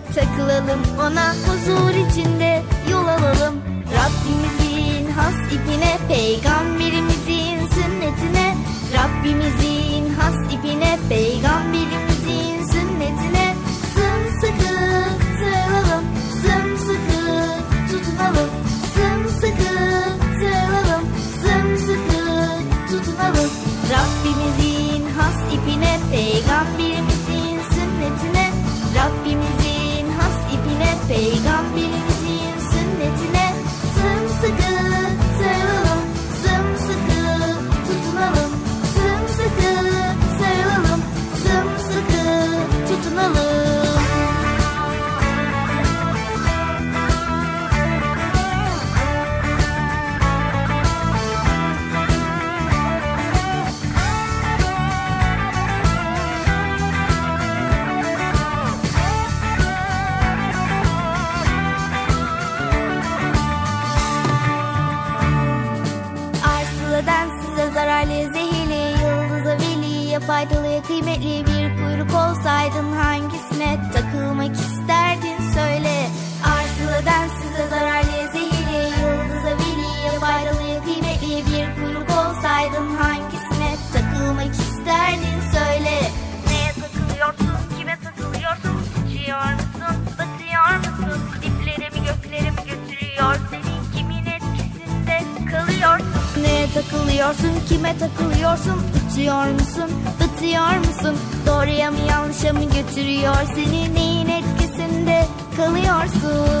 takılalım Ona huzur içinde yol alalım. Rabbimizin has ipine Peygamberimizin sünnetine. Rabbimizin has ipine Peygamberimizin Uçuyor musun, batıyor musun? Doğruya mı yanlışa mı götürüyor seni? Neyin etkisinde kalıyorsun?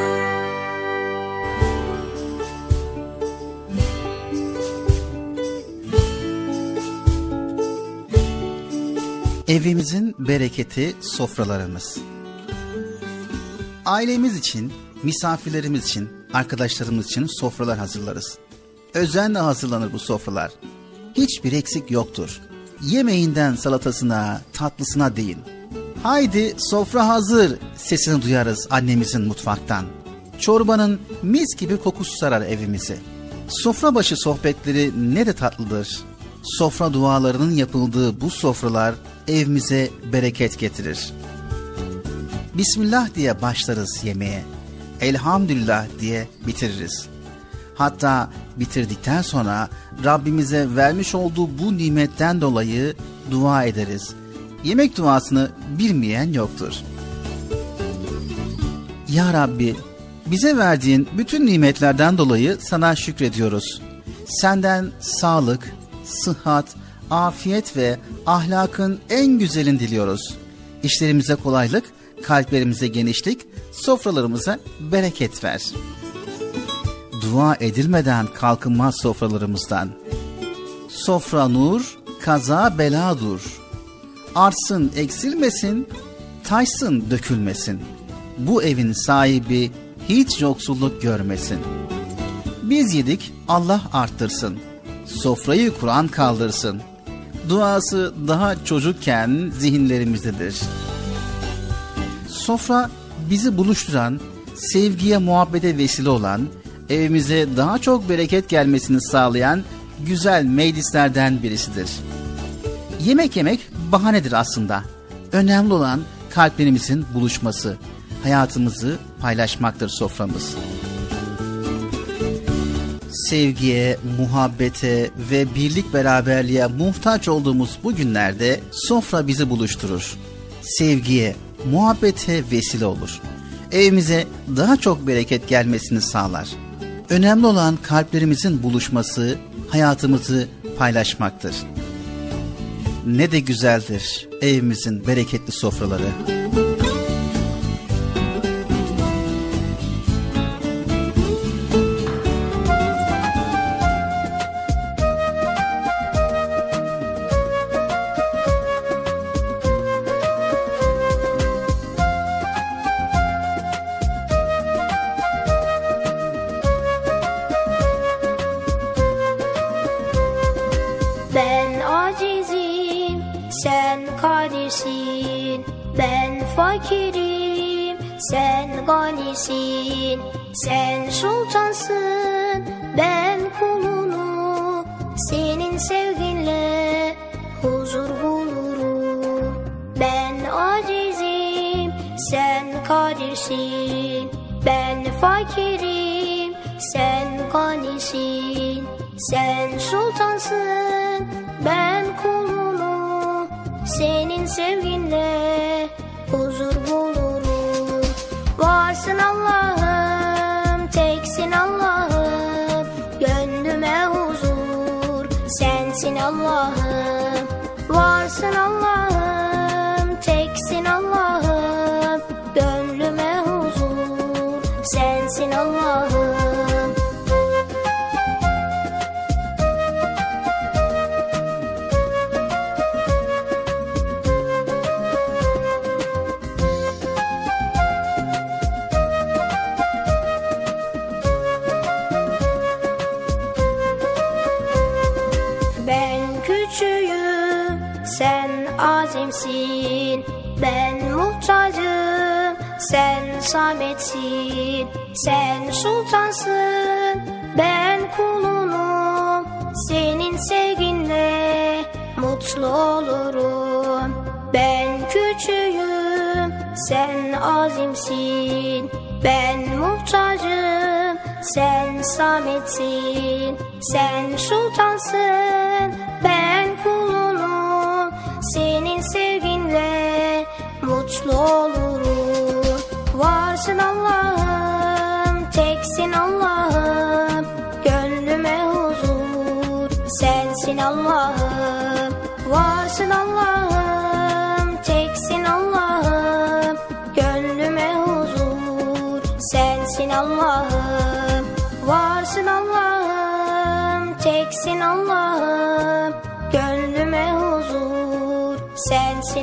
Evimizin bereketi sofralarımız. Ailemiz için, misafirlerimiz için, arkadaşlarımız için sofralar hazırlarız. Özenle hazırlanır bu sofralar. Hiçbir eksik yoktur. Yemeğinden salatasına, tatlısına değin. Haydi sofra hazır sesini duyarız annemizin mutfaktan. Çorbanın mis gibi kokusu sarar evimizi. Sofra başı sohbetleri ne de tatlıdır. Sofra dualarının yapıldığı bu sofralar evimize bereket getirir. Bismillah diye başlarız yemeğe. Elhamdülillah diye bitiririz. Hatta bitirdikten sonra Rabbimize vermiş olduğu bu nimetten dolayı dua ederiz. Yemek duasını bilmeyen yoktur. Ya Rabbi, bize verdiğin bütün nimetlerden dolayı sana şükrediyoruz. Senden sağlık, sıhhat, afiyet ve ahlakın en güzelini diliyoruz. İşlerimize kolaylık, kalplerimize genişlik, sofralarımıza bereket ver. Dua edilmeden kalkınmaz sofralarımızdan. Sofra nur, kaza bela dur. Artsın eksilmesin, taşsın dökülmesin. Bu evin sahibi hiç yoksulluk görmesin. Biz yedik Allah arttırsın. Sofrayı Kur'an kaldırsın. Duası daha çocukken zihinlerimizdedir. Sofra bizi buluşturan, sevgiye muhabbete vesile olan, evimize daha çok bereket gelmesini sağlayan güzel meclislerden birisidir. Yemek yemek bahanedir aslında. Önemli olan kalplerimizin buluşması, hayatımızı paylaşmaktır soframız. Sevgiye, muhabbete ve birlik beraberliğe muhtaç olduğumuz bu günlerde sofra bizi buluşturur. Sevgiye, muhabbete vesile olur. Evimize daha çok bereket gelmesini sağlar. Önemli olan kalplerimizin buluşması, hayatımızı paylaşmaktır. Ne de güzeldir evimizin bereketli sofraları. Fakirim, sen ganisin. Sen sultansın, ben kulunu. Senin sevginle huzur sametsin. Sen sultansın, ben kulunum. Senin sevginle mutlu olurum. Ben küçüğüm, sen azimsin. Ben muhtacım, sen sametsin. Sen sultansın, ben kulunum. Senin sevginle mutlu olurum.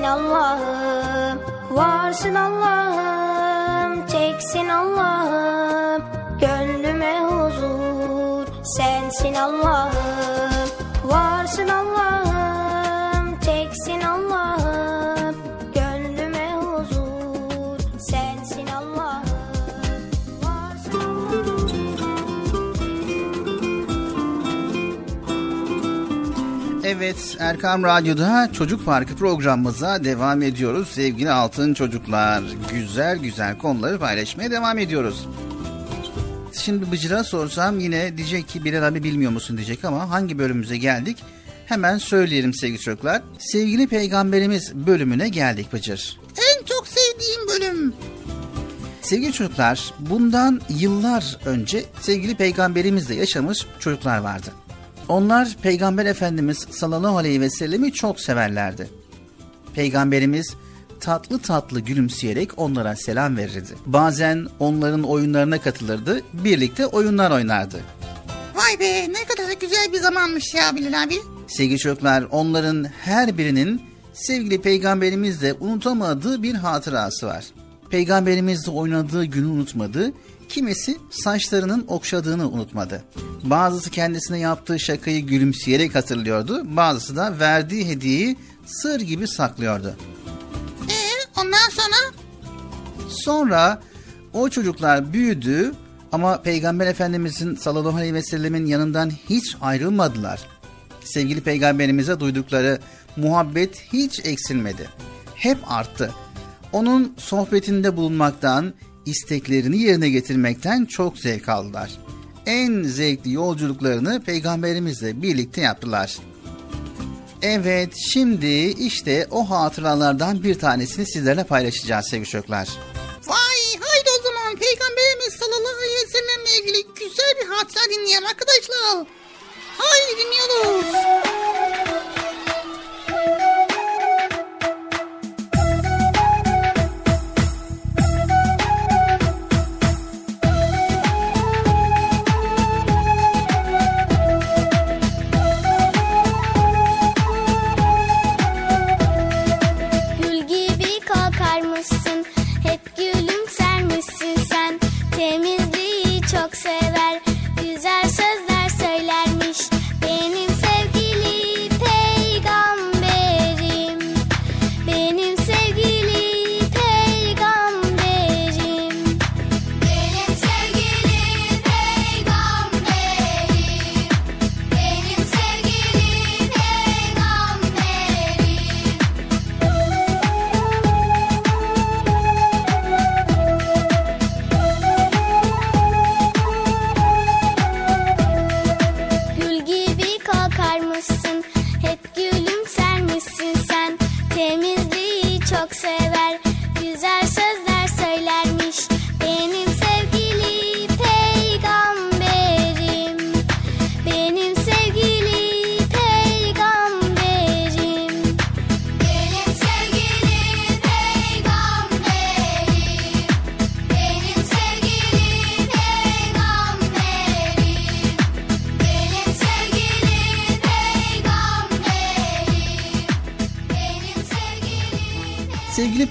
Allah'ım. Varsın Allah'ım, Evet Erkam Radyo'da Çocuk Parkı programımıza devam ediyoruz. Sevgili altın çocuklar güzel güzel konuları paylaşmaya devam ediyoruz. Şimdi Bıcır'a sorsam yine diyecek ki Bilal abi bilmiyor musun diyecek ama hangi bölümümüze geldik? Hemen söyleyelim sevgili çocuklar. Sevgili Peygamberimiz bölümüne geldik Bıcır. En çok sevdiğim bölüm. Sevgili çocuklar, bundan yıllar önce sevgili peygamberimizle yaşamış çocuklar vardı. Onlar Peygamber Efendimiz sallallahu aleyhi ve sellemi çok severlerdi. Peygamberimiz tatlı tatlı gülümseyerek onlara selam verirdi. Bazen onların oyunlarına katılırdı, birlikte oyunlar oynardı. Vay be ne kadar güzel bir zamanmış ya Bilal abi. Sevgili çocuklar, onların her birinin sevgili peygamberimizle unutamadığı bir hatırası var. peygamberimizle oynadığı günü unutmadı, kimisi saçlarının okşadığını unutmadı. Bazısı kendisine yaptığı şakayı gülümseyerek hatırlıyordu, bazısı da verdiği hediyeyi sır gibi saklıyordu. Ee, ondan sonra? Sonra o çocuklar büyüdü ama Peygamber Efendimizin sallallahu aleyhi ve sellemin yanından hiç ayrılmadılar. Sevgili peygamberimize duydukları muhabbet hiç eksilmedi. Hep arttı. Onun sohbetinde bulunmaktan, isteklerini yerine getirmekten çok zevk aldılar. En zevkli yolculuklarını peygamberimizle birlikte yaptılar. Evet, şimdi işte o hatıralardan bir tanesini sizlerle paylaşacağız sevgili çocuklar. Vay haydi o zaman Peygamberimiz sallallahu aleyhi ve sellemle ilgili güzel bir hatıra dinleyelim arkadaşlar. Haydi dinliyoruz.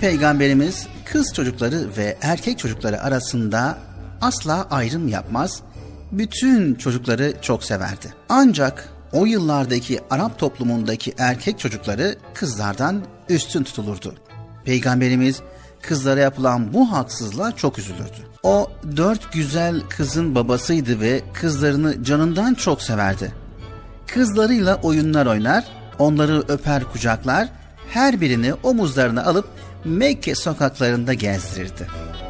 Peygamberimiz kız çocukları ve erkek çocukları arasında asla ayrım yapmaz, bütün çocukları çok severdi. Ancak o yıllardaki Arap toplumundaki erkek çocukları kızlardan üstün tutulurdu. Peygamberimiz kızlara yapılan bu haksızlığa çok üzülürdü. O dört güzel kızın babasıydı ve kızlarını canından çok severdi. Kızlarıyla oyunlar oynar, onları öper kucaklar, her birini omuzlarına alıp Mekke sokaklarında gezdirirdi.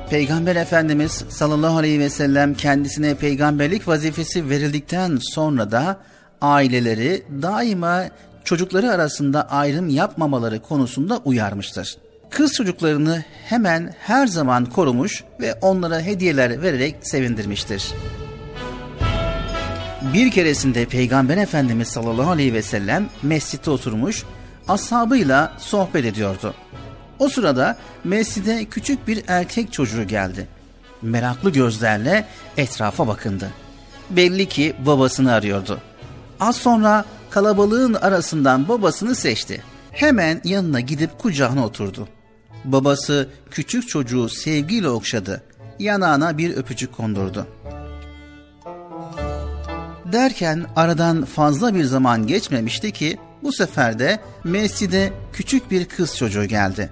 Peygamber Efendimiz sallallahu aleyhi ve sellem kendisine peygamberlik vazifesi verildikten sonra da aileleri daima çocukları arasında ayrım yapmamaları konusunda uyarmıştır. Kız çocuklarını hemen her zaman korumuş ve onlara hediyeler vererek sevindirmiştir. Bir keresinde Peygamber Efendimiz sallallahu aleyhi ve sellem mescitte oturmuş, ashabıyla sohbet ediyordu. O sırada mescide küçük bir erkek çocuğu geldi. Meraklı gözlerle etrafa bakındı. Belli ki babasını arıyordu. Az sonra kalabalığın arasından babasını seçti. Hemen yanına gidip kucağına oturdu. Babası küçük çocuğu sevgiyle okşadı. Yanağına bir öpücük kondurdu. Derken aradan fazla bir zaman geçmemişti ki bu sefer de mescide küçük bir kız çocuğu geldi.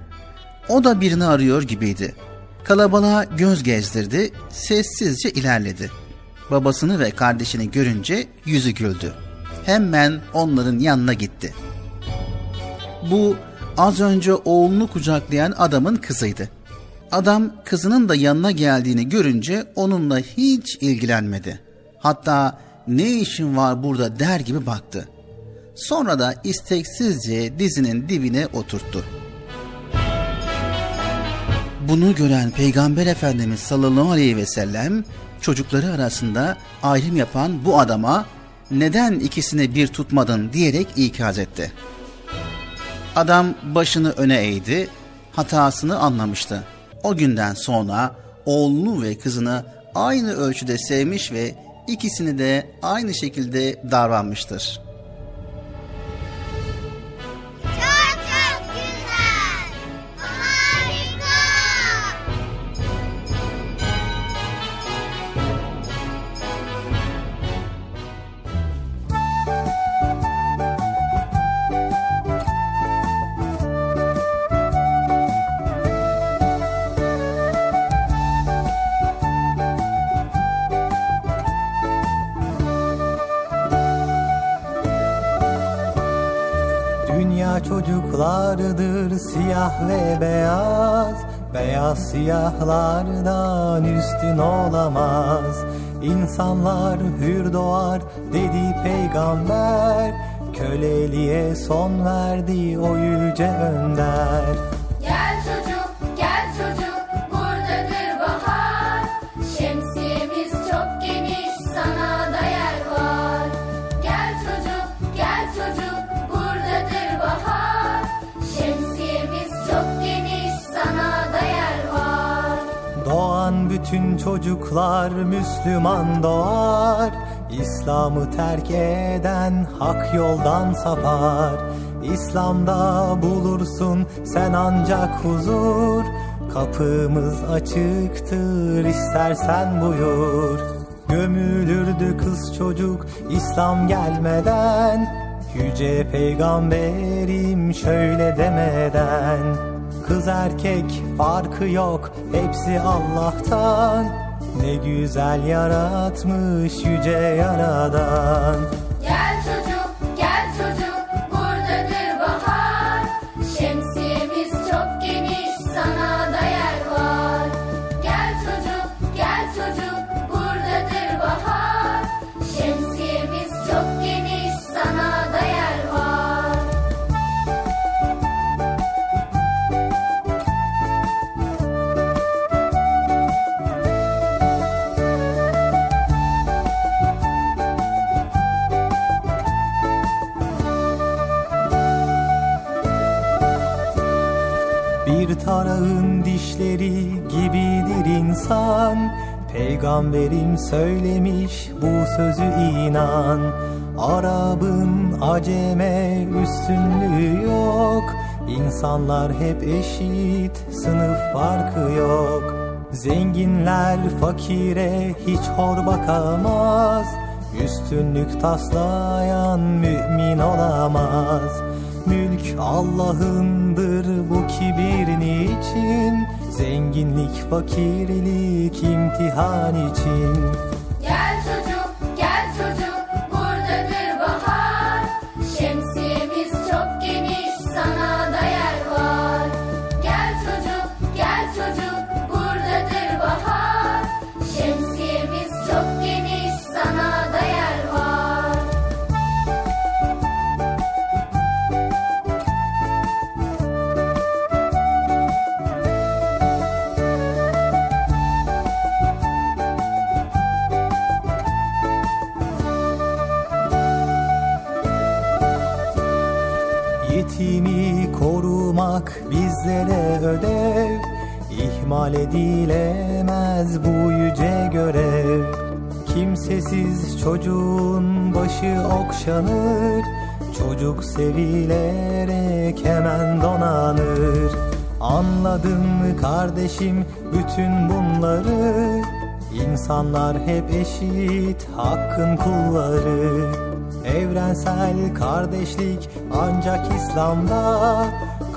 O da birini arıyor gibiydi. Kalabalığa göz gezdirdi, sessizce ilerledi. Babasını ve kardeşini görünce yüzü güldü. Hemen onların yanına gitti. Bu az önce oğlunu kucaklayan adamın kızıydı. Adam kızının da yanına geldiğini görünce onunla hiç ilgilenmedi. Hatta ne işin var burada der gibi baktı. Sonra da isteksizce dizinin dibine oturttu. Bunu gören Peygamber Efendimiz sallallahu aleyhi ve sellem çocukları arasında ayrım yapan bu adama neden ikisini bir tutmadın diyerek ikaz etti. Adam başını öne eğdi, hatasını anlamıştı. O günden sonra oğlunu ve kızını aynı ölçüde sevmiş ve ikisini de aynı şekilde davranmıştır. Siyah ve beyaz Beyaz siyahlardan üstün olamaz. İnsanlar hür doğar dedi peygamber Köleliğe son verdi o yüce önder çocuklar Müslüman doğar İslam'ı terk eden hak yoldan sapar. İslam'da bulursun sen ancak huzur Kapımız açıktır istersen buyur. Gömülürdü kız çocuk İslam gelmeden Yüce peygamberim şöyle demeden Kız erkek farkı yok hepsi Allah'tan. Ne güzel yaratmış yüce yaradan. Gel Peygamberim söylemiş bu sözü inan. Arabın aceme üstünlüğü yok. İnsanlar hep eşit sınıf farkı yok. Zenginler fakire hiç hor bakamaz. Üstünlük taslayan mümin olamaz. Mülk Allah'ındır bu kibir niçin Zenginlik fakirlik imtihan için bizlere ödev İhmal edilemez bu yüce görev. Kimsesiz çocuğun başı okşanır Çocuk sevilerek hemen donanır. Anladın mı kardeşim bütün bunları İnsanlar hep eşit hakkın kulları. Evrensel kardeşlik ancak İslam'da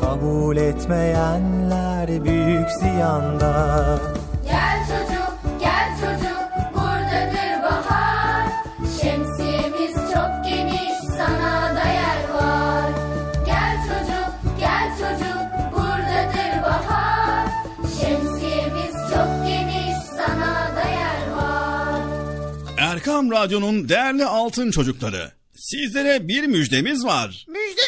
Kabul etmeyenler büyük ziyanda Gel çocuk, gel çocuk, buradadır bahar. Şemsiyemiz çok geniş, sana da yer var. Gel çocuk, gel çocuk, buradadır bahar. Şemsiyemiz çok geniş, sana da yer var. Erkam Radyo'nun değerli altın çocukları. Sizlere bir müjdemiz var. Müjde?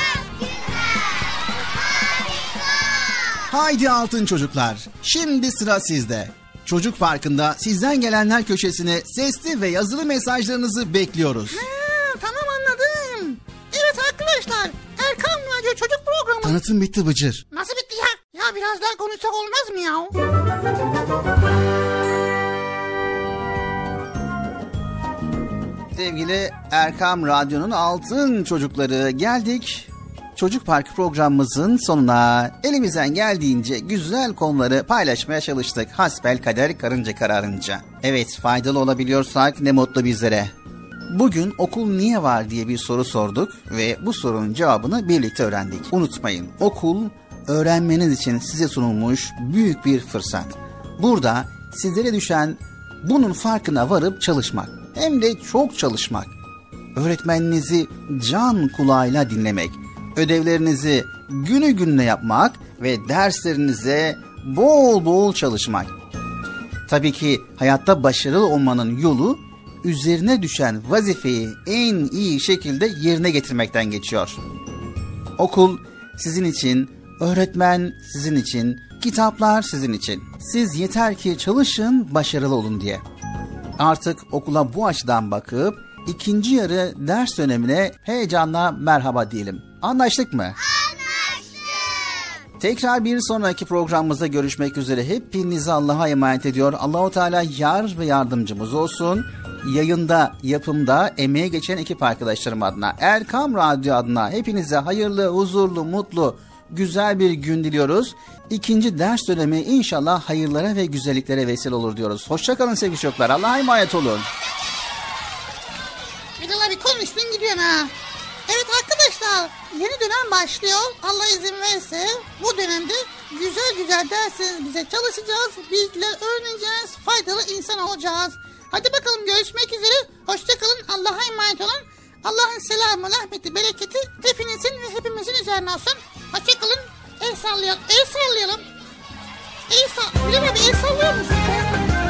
Haydi altın çocuklar. Şimdi sıra sizde. Çocuk Parkı'nda sizden gelenler köşesine sesli ve yazılı mesajlarınızı bekliyoruz. Ha, tamam anladım. Evet arkadaşlar Erkan Radyo Çocuk Programı. Tanıtım bitti Bıcır. Nasıl bitti ya? Ya biraz daha konuşsak olmaz mı ya? Sevgili Erkam Radyo'nun altın çocukları geldik. Çocuk Park programımızın sonuna elimizden geldiğince güzel konuları paylaşmaya çalıştık. Hasbel kader karınca kararınca. Evet faydalı olabiliyorsak ne mutlu bizlere. Bugün okul niye var diye bir soru sorduk ve bu sorunun cevabını birlikte öğrendik. Unutmayın okul öğrenmeniz için size sunulmuş büyük bir fırsat. Burada sizlere düşen bunun farkına varıp çalışmak. Hem de çok çalışmak. Öğretmeninizi can kulağıyla dinlemek. Ödevlerinizi günü gününe yapmak ve derslerinize bol bol çalışmak. Tabii ki hayatta başarılı olmanın yolu üzerine düşen vazifeyi en iyi şekilde yerine getirmekten geçiyor. Okul sizin için, öğretmen sizin için, kitaplar sizin için. Siz yeter ki çalışın, başarılı olun diye. Artık okula bu açıdan bakıp ikinci yarı ders dönemine heyecanla merhaba diyelim. Anlaştık mı? Tekrar bir sonraki programımızda görüşmek üzere. Hepinizi Allah'a emanet ediyor. Allahu Teala yar ve yardımcımız olsun. Yayında, yapımda emeğe geçen ekip arkadaşlarım adına, Erkam Radyo adına hepinize hayırlı, huzurlu, mutlu, güzel bir gün diliyoruz. İkinci ders dönemi inşallah hayırlara ve güzelliklere vesile olur diyoruz. Hoşçakalın sevgili çocuklar. Allah'a emanet olun. Bilal konuştun gidiyorsun ha. Evet arkadaşlar yeni dönem başlıyor. Allah izin verirse bu dönemde güzel güzel derslerimize çalışacağız. Bilgiler öğreneceğiz. Faydalı insan olacağız. Hadi bakalım görüşmek üzere. Hoşçakalın. Allah'a emanet olun. Allah'ın selamı, rahmeti, bereketi hepinizin ve hepimizin üzerine olsun. Hoşçakalın. El sallayalım. El sallayalım. El sall... Bilal abi el sallıyor musun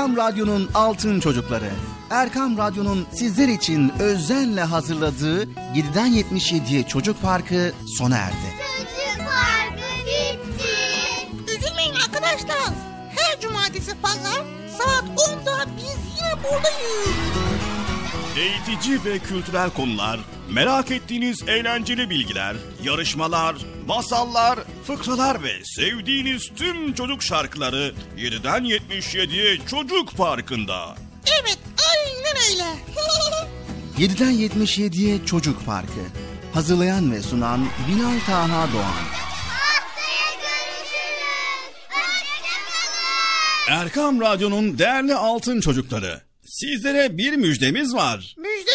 Erkam Radyo'nun Altın Çocukları. Erkam Radyo'nun sizler için özenle hazırladığı 7'den 77'ye Çocuk Parkı sona erdi. Çocuk Parkı bitti. Üzülmeyin arkadaşlar. Her cumartesi pazar saat 10'da biz yine buradayız. Eğitici ve kültürel konular, merak ettiğiniz eğlenceli bilgiler, yarışmalar, masallar, fıkralar ve sevdiğiniz tüm çocuk şarkıları 7'den 77'ye Çocuk Parkı'nda. Evet aynen öyle. 7'den 77'ye Çocuk Parkı. Hazırlayan ve sunan Bilal Taha Doğan. Haftaya görüşürüz. Hoşçakalın. Erkam Radyo'nun değerli altın çocukları. Sizlere bir müjdemiz var. Müjde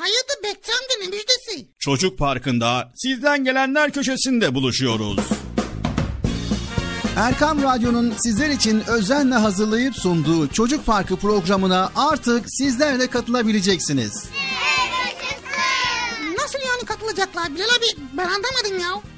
amca ne müjdesi? Çocuk Parkı'nda sizden gelenler köşesinde buluşuyoruz. Erkam Radyo'nun sizler için özenle hazırlayıp sunduğu Çocuk Parkı programına artık sizler de katılabileceksiniz. Nasıl yani katılacaklar Bilal abi ben anlamadım ya.